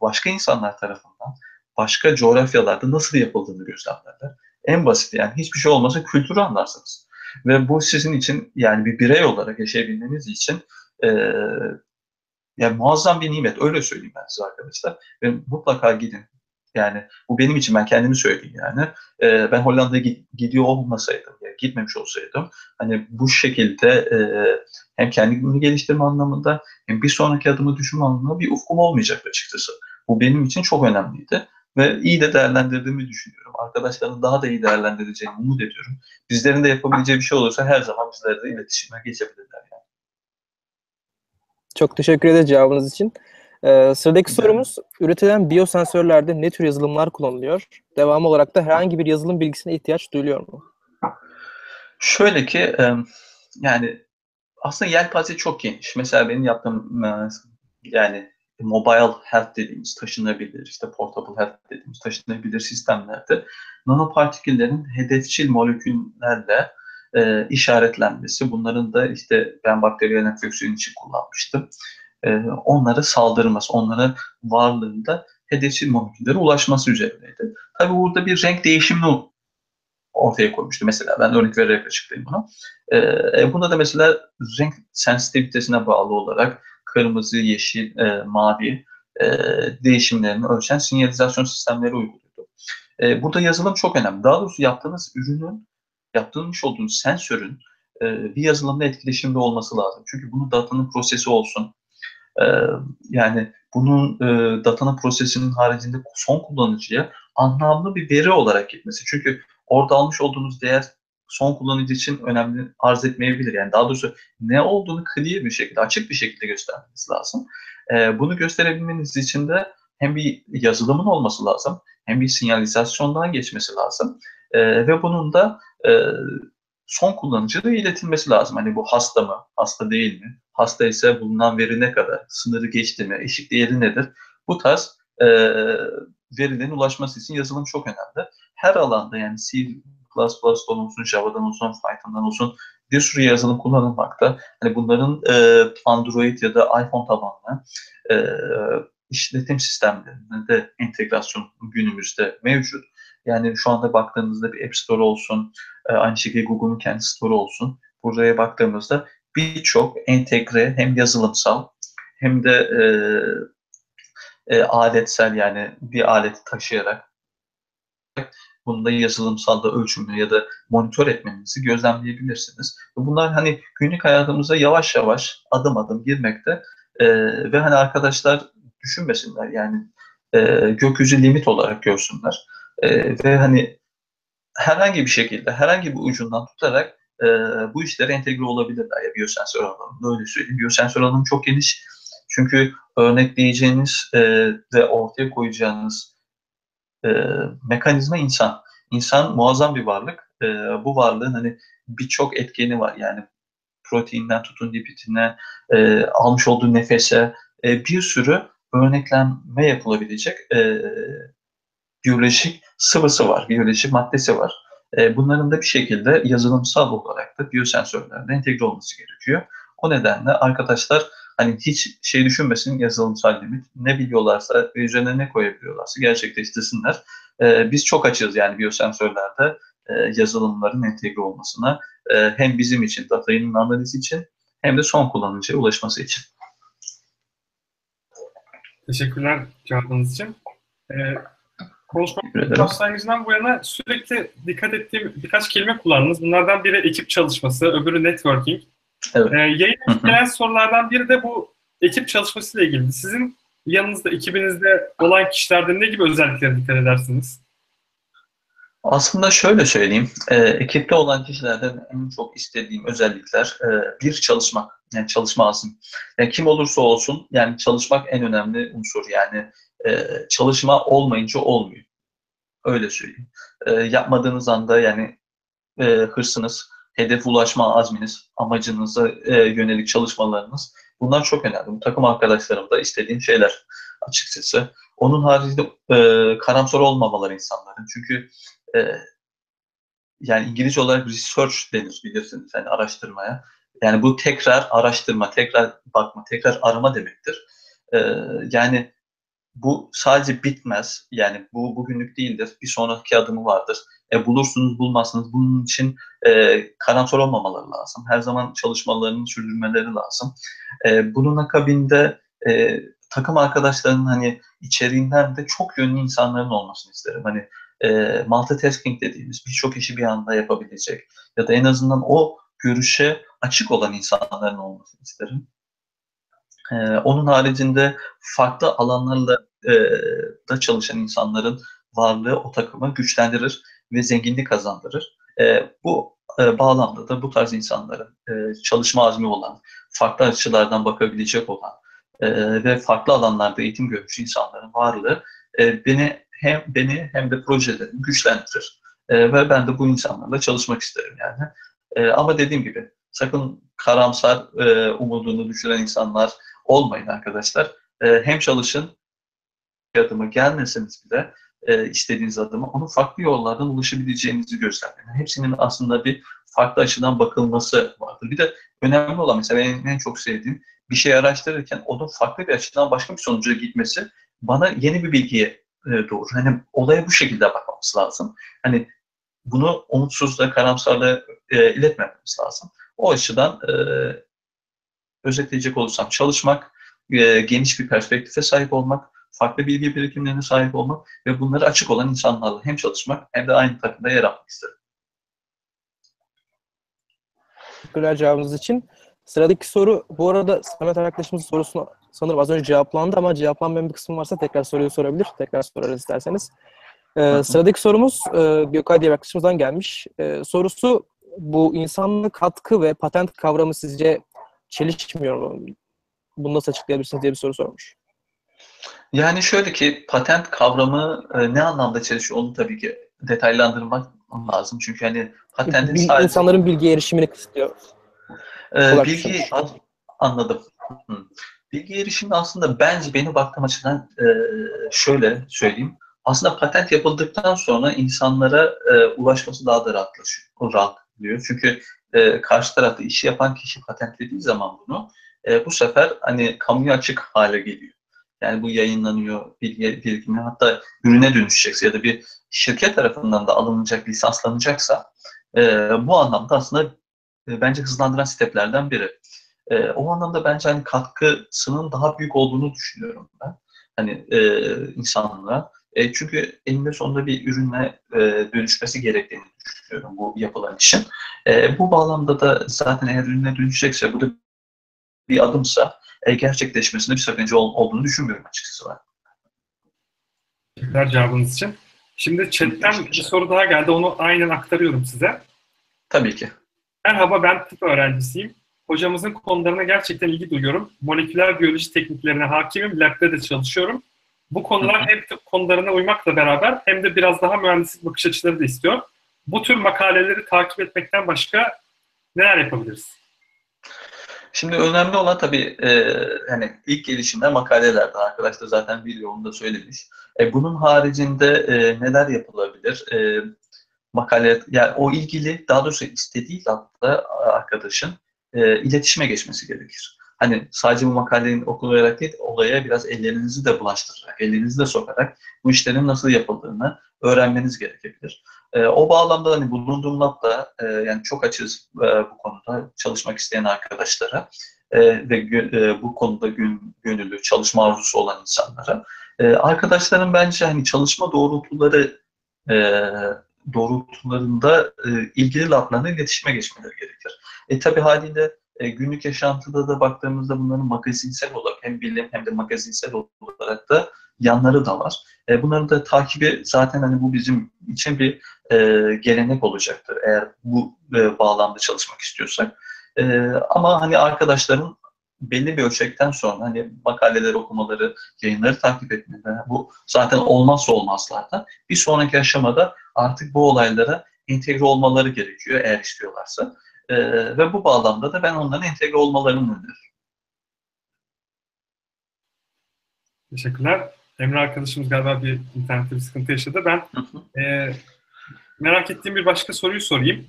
başka insanlar tarafından başka coğrafyalarda nasıl yapıldığını gözlemlerler. En basit yani hiçbir şey olmasa kültürü anlarsınız. Ve bu sizin için yani bir birey olarak yaşayabilmeniz için e, yani muazzam bir nimet. Öyle söyleyeyim ben size arkadaşlar. Ve mutlaka gidin. Yani bu benim için ben kendimi söyleyeyim yani. E, ben Hollanda'ya gidiyor olmasaydım, yani gitmemiş olsaydım hani bu şekilde e, hem kendimi geliştirme anlamında hem bir sonraki adımı düşünme anlamında bir ufkum olmayacak açıkçası. Bu benim için çok önemliydi ve iyi de değerlendirdiğimi düşünüyorum. Arkadaşların daha da iyi değerlendireceğini umut ediyorum. Bizlerin de yapabileceği bir şey olursa her zaman bizlerle iletişime geçebilirler. Yani. Çok teşekkür ederiz cevabınız için. Ee, sıradaki sorumuz, üretilen biyosensörlerde ne tür yazılımlar kullanılıyor? Devam olarak da herhangi bir yazılım bilgisine ihtiyaç duyuluyor mu? Şöyle ki, yani aslında yelpaze çok geniş. Mesela benim yaptığım yani mobile health dediğimiz taşınabilir, işte portable health dediğimiz taşınabilir sistemlerde nanopartiküllerin hedefçil moleküllerle e, işaretlenmesi. Bunların da işte ben bakteriyel enfeksiyon için kullanmıştım. E, onlara saldırması, onlara varlığında hedefçil moleküllere ulaşması üzerineydi. Tabi burada bir renk değişimini ortaya koymuştu. Mesela ben örnek vererek açıklayayım bunu. E, e, bunda da mesela renk sensitivitesine bağlı olarak kırmızı, yeşil, e, mavi e, değişimlerini ölçen sinyalizasyon sistemleri uyguluyordu. E, burada yazılım çok önemli. Daha doğrusu yaptığınız ürünün, yaptırmış olduğunuz sensörün e, bir yazılımla etkileşimde olması lazım. Çünkü bunun datanın prosesi olsun. E, yani bunun e, datanın prosesinin haricinde son kullanıcıya anlamlı bir veri olarak gitmesi. Çünkü orada almış olduğunuz değer son kullanıcı için önemli arz etmeyebilir. Yani daha doğrusu ne olduğunu clear bir şekilde, açık bir şekilde göstermeniz lazım. E, bunu gösterebilmeniz için de hem bir yazılımın olması lazım, hem bir sinyalizasyondan geçmesi lazım. E, ve bunun da e, son kullanıcıya iletilmesi lazım. Hani bu hasta mı, hasta değil mi? Hasta ise bulunan veri ne kadar? Sınırı geçti mi? Eşik değeri nedir? Bu tarz e, verilerin ulaşması için yazılım çok önemli. Her alanda yani C olsun, Java'dan olsun, Python'dan olsun bir sürü yazılım kullanılmakta. Hani bunların e, Android ya da iPhone tabanlı e, işletim sistemlerinde de entegrasyon günümüzde mevcut. Yani şu anda baktığımızda bir App Store olsun, e, aynı şekilde Google'un kendi Store olsun. Buraya baktığımızda birçok entegre hem yazılımsal hem de e, e, aletsel yani bir aleti taşıyarak Bunda yazılımsal da ölçümü ya da monitör etmenizi gözlemleyebilirsiniz. Bunlar hani günlük hayatımıza yavaş yavaş adım adım girmekte e, ve hani arkadaşlar düşünmesinler yani e, gökyüzü limit olarak görsünler e, ve hani herhangi bir şekilde herhangi bir ucundan tutarak e, bu işlere entegre olabilirler ya biyosensör alanında öyle söyleyeyim. Biyosensör alanı çok geniş çünkü örnekleyeceğiniz e, ve ortaya koyacağınız e, mekanizma insan. İnsan muazzam bir varlık. E, bu varlığın hani birçok etkeni var. Yani proteinden tutun lipidine, e, almış olduğu nefese e, bir sürü örneklenme yapılabilecek e, biyolojik sıvısı var, biyolojik maddesi var. E, bunların da bir şekilde yazılımsal olarak da biyosensörlerle entegre olması gerekiyor. O nedenle arkadaşlar hani hiç şey düşünmesin yazılımsal limit. Ne biliyorlarsa ve üzerine ne koyabiliyorlarsa gerçekleştirsinler. E, biz çok açığız yani biyosensörlerde e, yazılımların entegre olmasına. E, hem bizim için, datayının analizi için hem de son kullanıcıya ulaşması için. Teşekkürler cevabınız için. Ee, konuşma başlangıcından bu yana sürekli dikkat ettiğim birkaç kelime kullandınız. Bunlardan biri ekip çalışması, öbürü networking. Evet. Ee, yayına gelen sorulardan biri de bu ekip çalışmasıyla ilgili. Sizin yanınızda, ekibinizde olan kişilerde ne gibi özelliklere dikkat edersiniz? Aslında şöyle söyleyeyim, e, ekipte olan kişilerden en çok istediğim özellikler e, bir çalışmak, yani çalışma azim. Yani kim olursa olsun, yani çalışmak en önemli unsur. Yani e, çalışma olmayınca olmuyor. Öyle söyleyeyim. E, yapmadığınız anda yani e, hırsınız, hedef ulaşma azminiz, amacınıza e, yönelik çalışmalarınız bunlar çok önemli. Bu takım arkadaşlarım da istediğim şeyler açıkçası. Onun haricinde e, karamsar olmamaları insanların. Çünkü e, yani İngilizce olarak research denir bilirsiniz yani araştırmaya. Yani bu tekrar araştırma, tekrar bakma, tekrar arama demektir. E, yani bu sadece bitmez. Yani bu bugünlük değildir. Bir sonraki adımı vardır. E, bulursunuz, bulmazsınız. Bunun için e, karamsar olmamaları lazım. Her zaman çalışmalarını sürdürmeleri lazım. E, bunun akabinde e, takım arkadaşlarının hani içeriğinden de çok yönlü insanların olmasını isterim. Hani e, multitasking dediğimiz birçok işi bir anda yapabilecek ya da en azından o görüşe açık olan insanların olmasını isterim. E, onun haricinde farklı alanlarla e, da çalışan insanların varlığı o takımı güçlendirir ve zenginlik kazandırır. E, bu e, bağlamda da bu tarz insanların e, çalışma azmi olan, farklı açılardan bakabilecek olan e, ve farklı alanlarda eğitim görmüş insanların varlığı e, beni hem beni hem de projelerimi güçlendirir. E, ve ben de bu insanlarla çalışmak isterim yani. E, ama dediğim gibi sakın karamsar e, umudunu düşüren insanlar olmayın arkadaşlar. E, hem çalışın adımı gelmeseniz bile e, istediğiniz adımı onun farklı yollardan ulaşabileceğinizi göstermeyin. Hepsinin aslında bir farklı açıdan bakılması vardır. Bir de önemli olan mesela benim en çok sevdiğim bir şey araştırırken onun farklı bir açıdan başka bir sonuca gitmesi bana yeni bir bilgiye e, doğru. Hani olaya bu şekilde bakmamız lazım. Hani bunu umutsuzla, karamsarla e, iletmememiz lazım. O açıdan e, özetleyecek olursam çalışmak, e, geniş bir perspektife sahip olmak, farklı bilgi birikimlerine sahip olmak ve bunları açık olan insanlarla hem çalışmak hem de aynı takımda yer almak isterim. Teşekkürler cevabınız için. Sıradaki soru bu arada Samet arkadaşımızın sorusunu sanırım az önce cevaplandı ama cevaplanmayan bir kısım varsa tekrar soruyu sorabilir. Tekrar sorarız isterseniz. Ee, sıradaki sorumuz e, Gökay diye arkadaşımızdan gelmiş. Ee, sorusu bu insanlık katkı ve patent kavramı sizce çelişmiyor? Bunu nasıl açıklayabilirsiniz diye bir soru sormuş. Yani şöyle ki patent kavramı e, ne anlamda çelişiyor onu tabii ki detaylandırmak lazım. Çünkü hani patentin Bil, sadece... insanların bilgi erişimini kısıtlıyor. Ee, bilgi anladım. Hı. Bilgi erişimi aslında bence benim baktığım açıdan e, şöyle söyleyeyim. Aslında patent yapıldıktan sonra insanlara e, ulaşması daha da rahatlaşıyor, rahatlıyor. Çünkü e, karşı tarafta işi yapan kişi patentlediği zaman bunu e, bu sefer hani kamuya açık hale geliyor. Yani bu yayınlanıyor, bilgi birikimi hatta ürüne dönüşecekse ya da bir şirket tarafından da alınacak, lisanslanacaksa e, bu anlamda aslında e, bence hızlandıran steplerden biri. E, o anlamda bence hani katkısının daha büyük olduğunu düşünüyorum ben. Hani e, insanlara. E, çünkü eninde sonunda bir ürüne e, dönüşmesi gerektiğini düşünüyorum bu yapılan işin. E, bu bağlamda da zaten eğer ürüne dönüşecekse bu da bir adımsa e, gerçekleşmesinde bir sakınca ol, olduğunu düşünmüyorum açıkçası ben. Teşekkürler cevabınız için. Şimdi chatten bir soru daha geldi. Onu aynen aktarıyorum size. Tabii ki. Merhaba ben tıp öğrencisiyim. Hocamızın konularına gerçekten ilgi duyuyorum. Moleküler biyoloji tekniklerine hakimim. Lab'de de çalışıyorum. Bu konular hem tıp konularına uymakla beraber hem de biraz daha mühendislik bakış açıları da istiyor. Bu tür makaleleri takip etmekten başka neler yapabiliriz? Şimdi önemli olan tabii e, hani ilk gelişimler makalelerden. Arkadaş da zaten onu da söylemiş. E, bunun haricinde e, neler yapılabilir? E, makale, yani o ilgili, daha doğrusu istediği labda arkadaşın e, iletişime geçmesi gerekir. Hani sadece bu makalenin okularak değil, olaya biraz ellerinizi de bulaştırarak, ellerinizi de sokarak bu işlerin nasıl yapıldığını öğrenmeniz gerekebilir. E, o bağlamda hani bulunduğum labda e, yani çok açız e, bu konuda çalışmak isteyen arkadaşlara e, ve e, bu konuda gün, gönüllü çalışma arzusu olan insanlara e, arkadaşların bence hani çalışma doğrultuları e, doğrultularında e, ilgili lablarına iletişime geçmeleri gerekir. E tabi haliyle e, günlük yaşantıda da baktığımızda bunların magazinsel olarak hem bilim hem de magazinsel olarak da yanları da var. E, bunların da takibi zaten hani bu bizim için bir e, gelenek olacaktır eğer bu e, bağlamda çalışmak istiyorsak. E, ama hani arkadaşların belli bir ölçekten sonra hani makaleler okumaları, yayınları takip etmeleri bu zaten olmazsa olmazlardan. Bir sonraki aşamada artık bu olaylara entegre olmaları gerekiyor eğer istiyorlarsa. E, ve bu bağlamda da ben onların entegre olmalarını öneririm. Teşekkürler. Emre arkadaşımız galiba bir internette bir sıkıntı yaşadı. Ben e, merak ettiğim bir başka soruyu sorayım.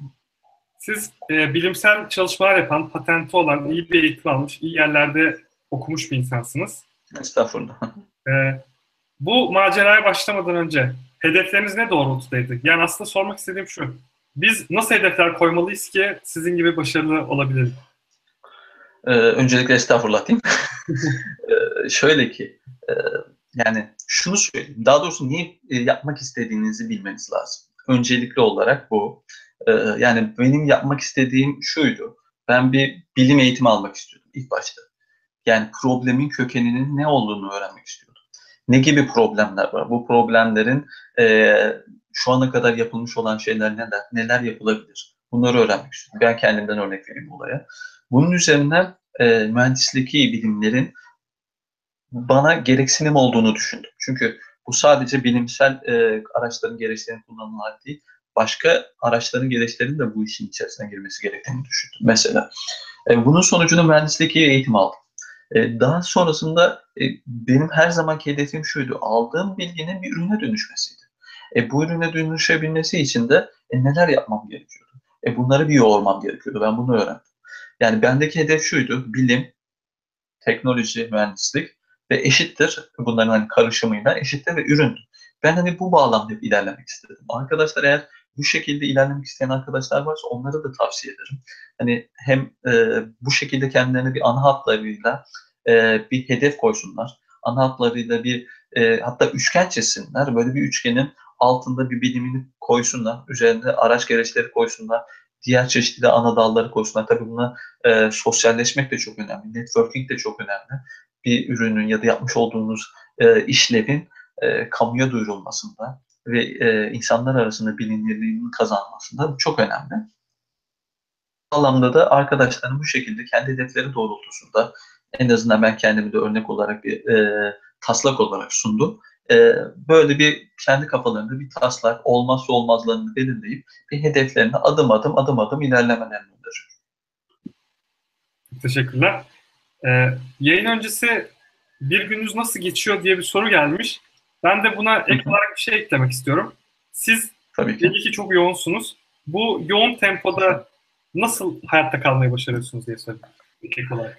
Siz e, bilimsel çalışmalar yapan, patenti olan, iyi bir eğitim almış, iyi yerlerde okumuş bir insansınız. Estağfurullah. E, bu maceraya başlamadan önce hedefleriniz ne doğrultudaydı? Yani aslında sormak istediğim şu. Biz nasıl hedefler koymalıyız ki sizin gibi başarılı olabilelim? Ee, öncelikle estağfurullah diyeyim. ee, şöyle ki, e, yani şunu söyleyeyim. Daha doğrusu niye e, yapmak istediğinizi bilmeniz lazım. Öncelikli olarak bu. Ee, yani benim yapmak istediğim şuydu. Ben bir bilim eğitimi almak istiyordum ilk başta. Yani problemin kökeninin ne olduğunu öğrenmek istiyordum. Ne gibi problemler var? Bu problemlerin e, şu ana kadar yapılmış olan şeyler neler? Neler yapılabilir? Bunları öğrenmek istiyorum. Ben kendimden örnek vereyim olaya. Bunun üzerine e, mühendisliği bilimlerin bana gereksinim olduğunu düşündüm. Çünkü bu sadece bilimsel e, araçların gereçlerini kullanılan değil, başka araçların gereçlerinin de bu işin içerisine girmesi gerektiğini düşündüm. Mesela e, bunun sonucunda mühendislik eğitim aldım. E, daha sonrasında e, benim her zamanki hedefim şuydu. Aldığım bilginin bir ürüne dönüşmesiydi. E, bu ürüne dönüşebilmesi için de e, neler yapmam gerekiyordu? E, bunları bir yoğurmam gerekiyordu. Ben bunu öğrendim. Yani bendeki hedef şuydu. Bilim, teknoloji, mühendislik ve eşittir. Bunların hani karışımıyla eşittir ve ürün. Ben hani bu bağlamda ilerlemek istedim. Arkadaşlar eğer bu şekilde ilerlemek isteyen arkadaşlar varsa onlara da tavsiye ederim. Hani hem e, bu şekilde kendilerine bir ana hatlarıyla e, bir hedef koysunlar. Ana hatlarıyla bir e, hatta üçgen çizsinler. Böyle bir üçgenin altında bir bilimini koysunlar. Üzerinde araç gereçleri koysunlar. Diğer çeşitli ana dalları koysunlar. Tabii buna e, sosyalleşmek de çok önemli. Networking de çok önemli. Bir ürünün ya da yapmış olduğunuz e, işlevin e, kamuya duyurulmasında ve e, insanlar arasında bilinirliğinin kazanmasında çok önemli. Bu anlamda da arkadaşlarım bu şekilde kendi hedefleri doğrultusunda en azından ben kendimi de örnek olarak bir e, taslak olarak sundum. E, böyle bir kendi kafalarında bir taslak olmazsa olmazlarını belirleyip bir hedeflerine adım adım adım adım ilerlemelerini öneriyorum. Teşekkürler. Ee, yayın öncesi bir gününüz nasıl geçiyor diye bir soru gelmiş. Ben de buna ek olarak bir şey eklemek istiyorum. Siz Tabii ki. belli ki çok yoğunsunuz. Bu yoğun tempoda nasıl hayatta kalmayı başarıyorsunuz diye soruyorum. Ek olarak.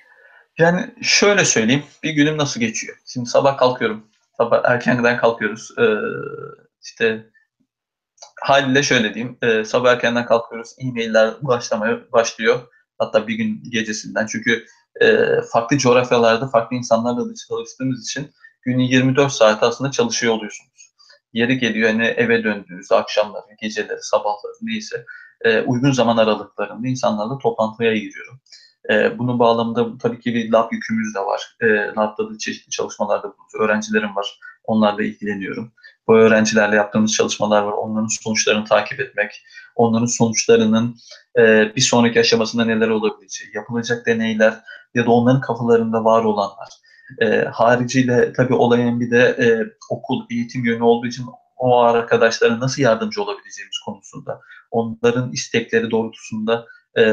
Yani şöyle söyleyeyim. Bir günüm nasıl geçiyor? Şimdi sabah kalkıyorum. Sabah erkenden kalkıyoruz. Ee, işte haliyle şöyle diyeyim. E, sabah erkenden kalkıyoruz. E-mailler başlamaya başlıyor. Hatta bir gün gecesinden. Çünkü e, farklı coğrafyalarda farklı insanlarla da çalıştığımız için günü 24 saat aslında çalışıyor oluyorsunuz. Yeri geliyor hani eve döndüğünüz akşamları, geceleri, sabahları neyse e, uygun zaman aralıklarında insanlarla toplantıya giriyorum. E, bunun bağlamında tabii ki bir lab yükümüz de var. E, labda da çeşitli çalışmalarda bulunuyoruz. Öğrencilerim var. Onlarla ilgileniyorum. Bu öğrencilerle yaptığımız çalışmalar var. Onların sonuçlarını takip etmek, onların sonuçlarının e, bir sonraki aşamasında neler olabileceği, yapılacak deneyler ya da onların kafalarında var olanlar. E, hariciyle tabii olayın bir de e, okul, eğitim yönü olduğu için o arkadaşlara nasıl yardımcı olabileceğimiz konusunda, onların istekleri doğrultusunda e,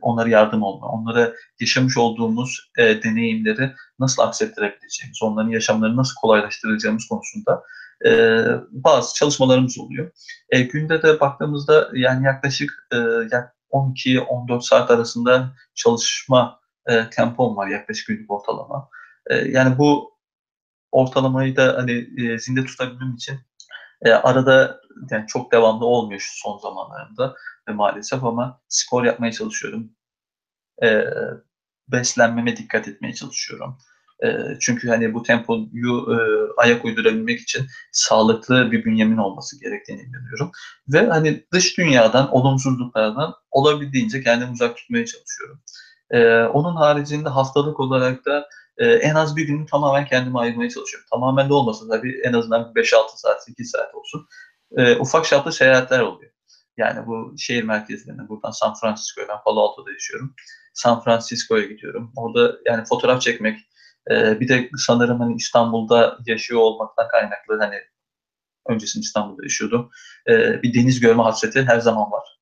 onlara yardım olma, onlara yaşamış olduğumuz e, deneyimleri nasıl aksettirebileceğimiz, onların yaşamlarını nasıl kolaylaştıracağımız konusunda e, bazı çalışmalarımız oluyor. E, günde de baktığımızda yani yaklaşık e, 12-14 saat arasında çalışma e, tempom var yaklaşık günlük ortalama. E, yani bu ortalamayı da hani e, zinde tutabilmem için e, arada yani çok devamlı olmuyor şu son zamanlarında e, maalesef ama spor yapmaya çalışıyorum. E, beslenmeme dikkat etmeye çalışıyorum. E, çünkü hani bu tempoyu e, ayak uydurabilmek için sağlıklı bir bünyemin olması gerektiğini inanıyorum. Ve hani dış dünyadan, olumsuzluklardan olabildiğince kendimi uzak tutmaya çalışıyorum. E, onun haricinde haftalık olarak da e, en az bir günü tamamen kendime ayırmaya çalışıyorum. Tamamen de olmasa tabii en azından 5-6 saat, 8 saat olsun. E, ufak çaplı seyahatler oluyor. Yani bu şehir merkezlerine, buradan San Francisco'ya, ben Palo Alto'da yaşıyorum. San Francisco'ya gidiyorum. Orada yani fotoğraf çekmek, e, bir de sanırım hani İstanbul'da yaşıyor olmaktan kaynaklı hani öncesinde İstanbul'da yaşıyordum. E, bir deniz görme hasreti her zaman var.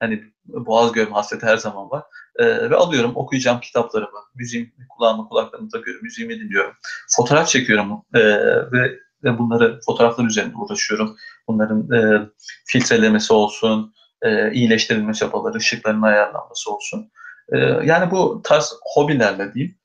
Hani boğaz görme hasreti her zaman var. E, ve alıyorum, okuyacağım kitaplarımı, müziğim kulağımı kulaklarımı takıyorum, müziğimi dinliyorum. Fotoğraf çekiyorum e, ve ve bunları fotoğraflar üzerinde uğraşıyorum. Bunların e, filtrelemesi olsun, e, iyileştirilme çabaları, ışıkların ayarlanması olsun. E, yani bu tarz hobilerle diyeyim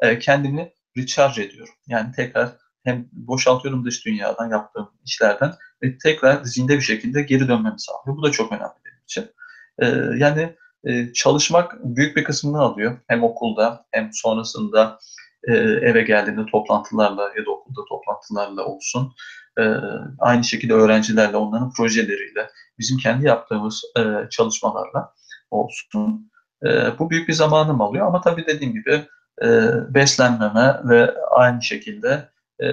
e, kendimi recharge ediyorum. Yani tekrar hem boşaltıyorum dış dünyadan yaptığım işlerden ve tekrar zinde bir şekilde geri dönmemi sağlıyor. Bu da çok önemli için. E, yani e, çalışmak büyük bir kısmını alıyor. Hem okulda hem sonrasında e, eve geldiğinde toplantılarla ya da okulda toplantılarla olsun. E, aynı şekilde öğrencilerle, onların projeleriyle, bizim kendi yaptığımız e, çalışmalarla olsun. E, bu büyük bir zamanım alıyor ama tabii dediğim gibi e, beslenmeme ve aynı şekilde e,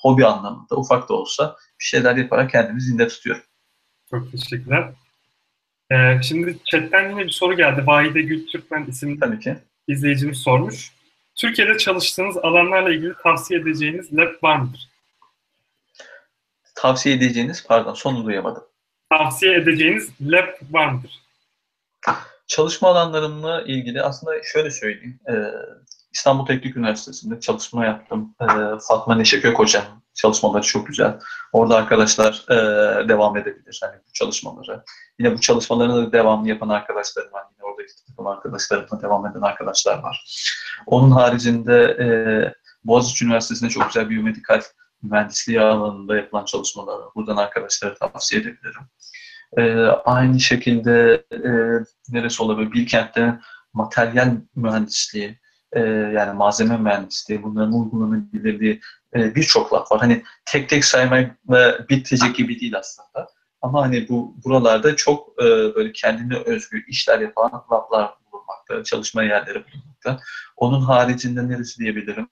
hobi anlamında ufak da olsa bir şeyler yaparak kendimi zinde tutuyorum. Çok teşekkürler. Ee, şimdi chatten yine bir soru geldi. Vahide Gül Türkmen isimli Tabii ki. izleyicimiz sormuş. Türkiye'de çalıştığınız alanlarla ilgili tavsiye edeceğiniz lab var mıdır? Tavsiye edeceğiniz, pardon sonu duyamadım. Tavsiye edeceğiniz lab var mıdır? Çalışma alanlarımla ilgili aslında şöyle söyleyeyim. Ee, İstanbul Teknik Üniversitesi'nde çalışma yaptım. Ee, Fatma Neşe Kök Hocam çalışmaları çok güzel. Orada arkadaşlar e, devam edebilir hani bu çalışmaları. Yine bu çalışmalarını da devamlı yapan arkadaşlarım var. Yine oradaki takım arkadaşlarımla devam eden arkadaşlar var. Onun haricinde e, Boğaziçi Üniversitesi'nde çok güzel biyomedikal mühendisliği alanında yapılan çalışmaları buradan arkadaşlara tavsiye edebilirim. E, aynı şekilde e, neresi olabilir? Bilkent'te materyal mühendisliği, e, yani malzeme mühendisliği, bunların uygulanabilirliği e, birçok laf var. Hani tek tek saymakla bitecek gibi değil aslında. Ama hani bu buralarda çok e, böyle kendine özgü işler yapan laflar bulunmakta, çalışma yerleri bulunmakta. Onun haricinde neresi diyebilirim?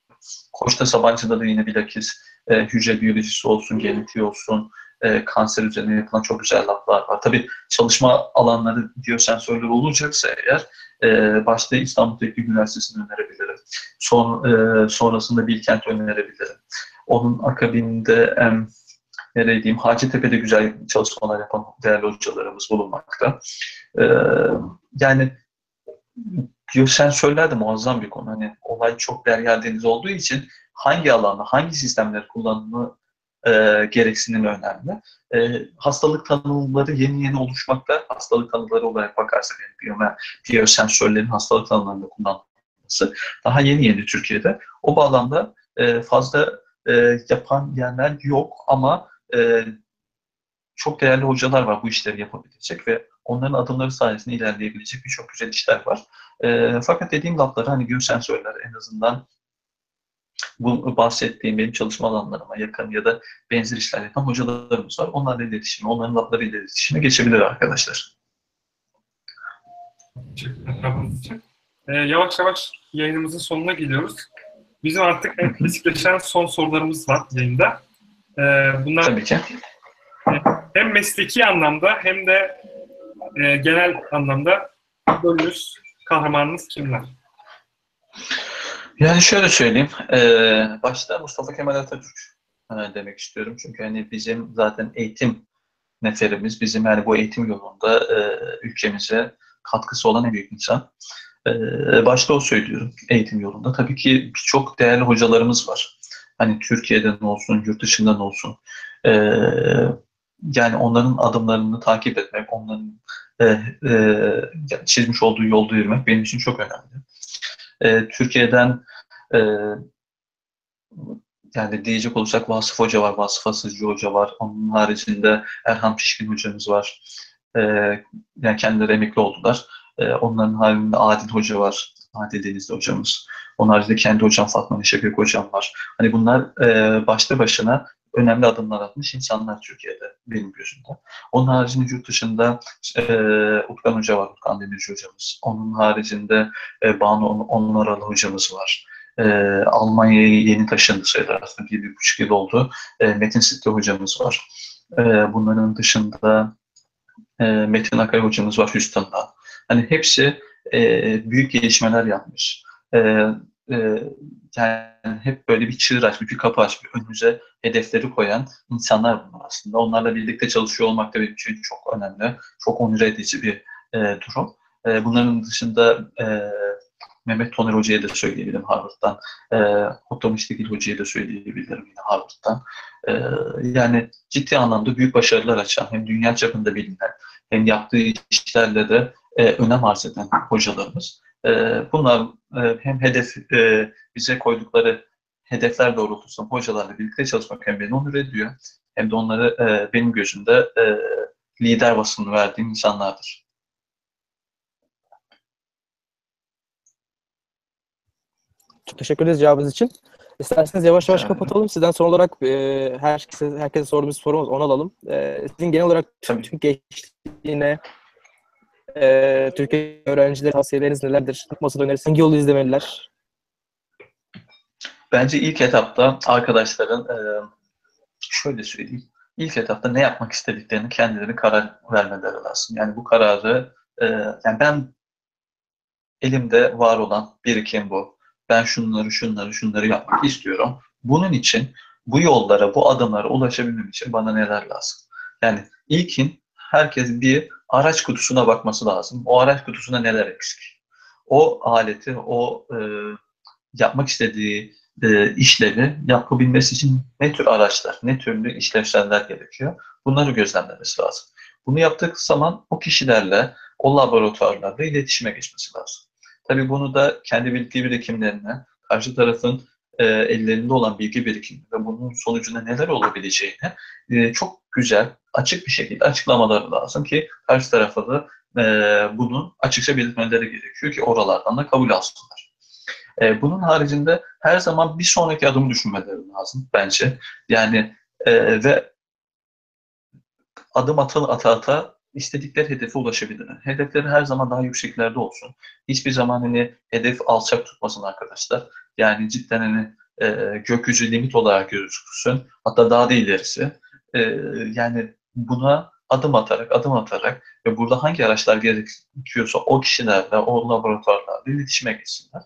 Koç'ta Sabancı'da da yine bilakis e, hücre biyolojisi olsun, genetiği olsun, e, kanser üzerine yapılan çok güzel laflar var. Tabii çalışma alanları diyor sensörler olacaksa eğer e, başta İstanbul Teknik Üniversitesi'ni önerebilirim. Son, e, sonrasında Bilkent önerebilirim. Onun akabinde e, nereye diyeyim, Hacettepe'de güzel çalışmalar yapan değerli hocalarımız bulunmakta. E, yani biyosensörler de muazzam bir konu. Hani olay çok derya deniz olduğu için hangi alanda, hangi sistemler kullanımı e, gereksinim önemli. E, hastalık tanımları yeni yeni oluşmakta. Hastalık tanımları olarak bakarsak yani biyosensörlerin hastalık tanımlarında kullanılması daha yeni yeni Türkiye'de. O bağlamda e, fazla e, yapan yerler yok ama e, çok değerli hocalar var bu işleri yapabilecek ve onların adımları sayesinde ilerleyebilecek birçok güzel işler var. E, fakat dediğim lafları hani biyosensörler en azından bu bahsettiğim benim çalışma alanlarıma yakın ya da benzer işler yapan hocalarımız var. Onlarla iletişime, onların laflarıyla iletişime geçebilir arkadaşlar. Ee, yavaş yavaş yayınımızın sonuna geliyoruz. Bizim artık en klasikleşen son sorularımız var yayında. Ee, bunlar Tabii ki. hem mesleki anlamda hem de e, genel anlamda bölümümüz, kahramanınız kimler? Yani şöyle söyleyeyim. Ee, başta Mustafa Kemal Atatürk e, demek istiyorum. Çünkü hani bizim zaten eğitim neferimiz, bizim yani bu eğitim yolunda e, ülkemize katkısı olan en büyük insan. E, başta o söylüyorum eğitim yolunda. Tabii ki birçok değerli hocalarımız var. Hani Türkiye'den olsun, yurt dışından olsun. E, yani onların adımlarını takip etmek, onların e, e, çizmiş olduğu yolda yürümek benim için çok önemli. E, Türkiye'den e, yani diyecek olursak Vasıf Hoca var, Vasıf Asıcı Hoca var. Onun haricinde Erhan Pişkin hocamız var. E, yani kendileri emekli oldular. E, onların haricinde Adil Hoca var. Adil Denizli hocamız. Onun haricinde kendi hocam Fatma Neşe Gök hocam var. Hani bunlar e, başta başına önemli adımlar atmış insanlar Türkiye'de benim gözümde. Onun haricinde yurt dışında e, Utkan Hoca var, Utkan Demirci hocamız. Onun haricinde e, Banu Onuralı hocamız var. E, Almanya'ya yeni taşındı sayılır aslında bir, bir buçuk yıl oldu. E, Metin Sitte hocamız var. E, bunların dışında e, Metin Akay hocamız var Houston'da. Hani hepsi e, büyük gelişmeler yapmış. E, e, yani hep böyle bir çığır açmış, bir kapı açmış, önümüze hedefleri koyan insanlar bunlar aslında. Onlarla birlikte çalışıyor olmak da benim için çok önemli, çok onur edici bir e, durum. E, bunların dışında e, Mehmet Toner Hoca'ya da söyleyebilirim Harvard'dan. E, Otomiş Digil Hoca'ya da söyleyebilirim yine Harvard'dan. E, yani ciddi anlamda büyük başarılar açan, hem dünya çapında bilinen, hem yaptığı işlerle de e, önem arz eden hocalarımız. E, bunlar e, hem hedef e, bize koydukları hedefler doğrultusunda hocalarla birlikte çalışmak hem beni onur ediyor hem de onları e, benim gözümde e, lider vasfını verdiğim insanlardır. Çok teşekkür ederiz cevabınız için. İsterseniz yavaş yavaş kapatalım. Sizden son olarak e, herkese, herkese sorduğumuz sorumuz onu alalım. E, sizin genel olarak Türk gençliğine e, Türkiye öğrencileri tavsiyeleriniz nelerdir? Masada önerisi hangi yolu izlemeliler? Bence ilk etapta arkadaşların e, şöyle söyleyeyim. İlk etapta ne yapmak istediklerini kendileri karar vermeleri lazım. Yani bu kararı e, yani ben elimde var olan birikim bu. Ben şunları şunları şunları yapmak istiyorum. Bunun için bu yollara, bu adımlara ulaşabilmem için bana neler lazım? Yani ilkin herkes bir araç kutusuna bakması lazım. O araç kutusuna neler eksik? O aleti, o e, yapmak istediği e, işlevi yapabilmesi için ne tür araçlar, ne türlü işlevseller gerekiyor? Bunları gözlemlemesi lazım. Bunu yaptığı zaman o kişilerle, o laboratuvarlarla iletişime geçmesi lazım. Tabii bunu da kendi bilgi birikimlerine, karşı tarafın e, ellerinde olan bilgi birikimi ve bunun sonucunda neler olabileceğini e, çok güzel, açık bir şekilde açıklamaları lazım ki karşı tarafa da e, bunu açıkça belirtmeleri gerekiyor ki oralardan da kabul alsınlar. E, bunun haricinde her zaman bir sonraki adım düşünmeleri lazım bence. Yani ve adım ata ata ata istedikleri hedefe ulaşabilirler. Hedefleri her zaman daha yükseklerde olsun. Hiçbir zaman hani hedef alçak tutmasın arkadaşlar. Yani cidden hani e, gökyüzü limit olarak gözüksün. Hatta daha da ilerisi. E, yani buna adım atarak, adım atarak ve burada hangi araçlar gerekiyorsa o kişilerle, o laboratuvarlarla iletişime geçsinler.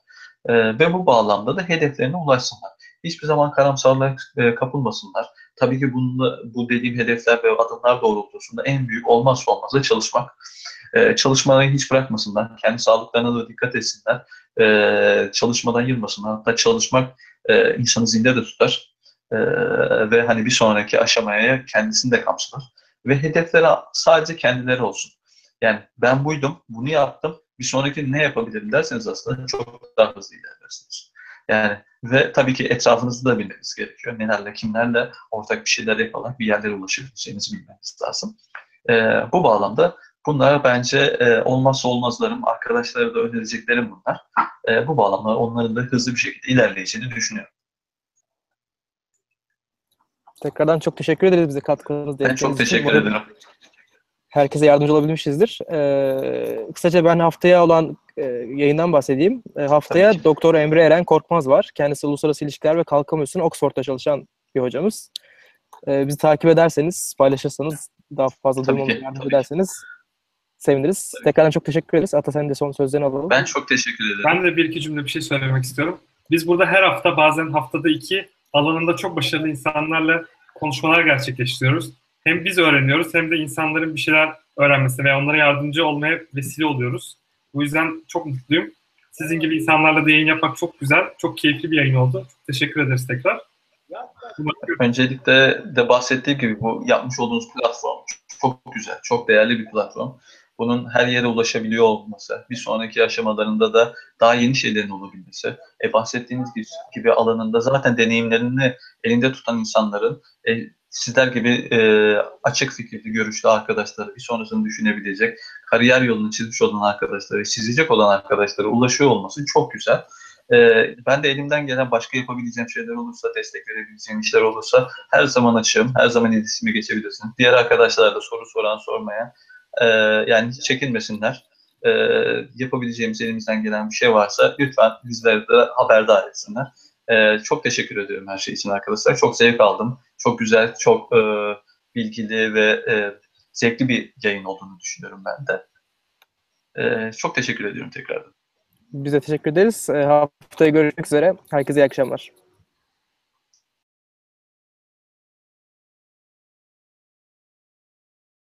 E, ve bu bağlamda da hedeflerine ulaşsınlar. Hiçbir zaman karamsarlığa e, kapılmasınlar. Tabii ki bunu, bu dediğim hedefler ve adımlar doğrultusunda en büyük olmazsa olmazı çalışmak. E, çalışmayı hiç bırakmasınlar. Kendi sağlıklarına da dikkat etsinler. E, çalışmadan yılmasınlar. Hatta çalışmak e, insanı zinde de tutar. E, ve hani bir sonraki aşamaya kendisini de kapsar. Ve hedefleri sadece kendileri olsun. Yani ben buydum, bunu yaptım, bir sonraki ne yapabilirim derseniz aslında çok daha hızlı ilerlersiniz. Yani ve tabii ki etrafınızı da bilmeniz gerekiyor. Nelerle, kimlerle ortak bir şeyler yaparak bir yerlere ulaşabileceğinizi bilmeniz lazım. E, bu bağlamda bunlar bence e, olmazsa olmazlarım, arkadaşlara da önereceklerim bunlar. E, bu bağlamda onların da hızlı bir şekilde ilerleyeceğini düşünüyorum. Tekrardan çok teşekkür ederiz bize katkınız. Ben çok teşekkür ederim. Herkese yardımcı olabilmişizdir. Ee, kısaca ben haftaya olan e, yayından bahsedeyim. E, haftaya Doktor Emre Eren Korkmaz var. Kendisi Uluslararası İlişkiler ve Kalkınma Üstüne Oxford'da çalışan bir hocamız. E, bizi takip ederseniz, paylaşırsanız, daha fazla duymamıza yardım ederseniz seviniriz. Tabii. Tekrardan çok teşekkür ederiz. Ata sen de son sözlerini alalım. Ben çok teşekkür ederim. Ben de bir iki cümle bir şey söylemek istiyorum. Biz burada her hafta bazen haftada iki alanında çok başarılı insanlarla konuşmalar gerçekleştiriyoruz. Hem biz öğreniyoruz hem de insanların bir şeyler öğrenmesine ve onlara yardımcı olmaya vesile oluyoruz. Bu yüzden çok mutluyum. Sizin gibi insanlarla da yayın yapmak çok güzel, çok keyifli bir yayın oldu. Teşekkür ederiz tekrar. Öncelikle de bahsettiğim gibi bu yapmış olduğunuz platform çok güzel, çok değerli bir platform. Bunun her yere ulaşabiliyor olması, bir sonraki aşamalarında da daha yeni şeylerin olabilmesi, e, bahsettiğiniz gibi alanında zaten deneyimlerini elinde tutan insanların e, sizler gibi e, açık fikirli, görüşlü arkadaşları, bir sonrasını düşünebilecek, kariyer yolunu çizmiş olan arkadaşları, çizecek olan arkadaşlara ulaşıyor olması çok güzel. Ee, ben de elimden gelen başka yapabileceğim şeyler olursa, destek verebileceğim işler olursa her zaman açığım, her zaman iletişime geçebilirsin. Diğer arkadaşlar da soru soran sormaya e, yani çekinmesinler. E, yapabileceğimiz elimizden gelen bir şey varsa lütfen bizleri de haberdar etsinler. E, çok teşekkür ediyorum her şey için arkadaşlar. Çok zevk aldım. Çok güzel, çok e, bilgili ve e, zevkli bir yayın olduğunu düşünüyorum ben de. E, çok teşekkür ediyorum tekrardan. Biz de teşekkür ederiz. E, haftaya görüşmek üzere. Herkese iyi akşamlar.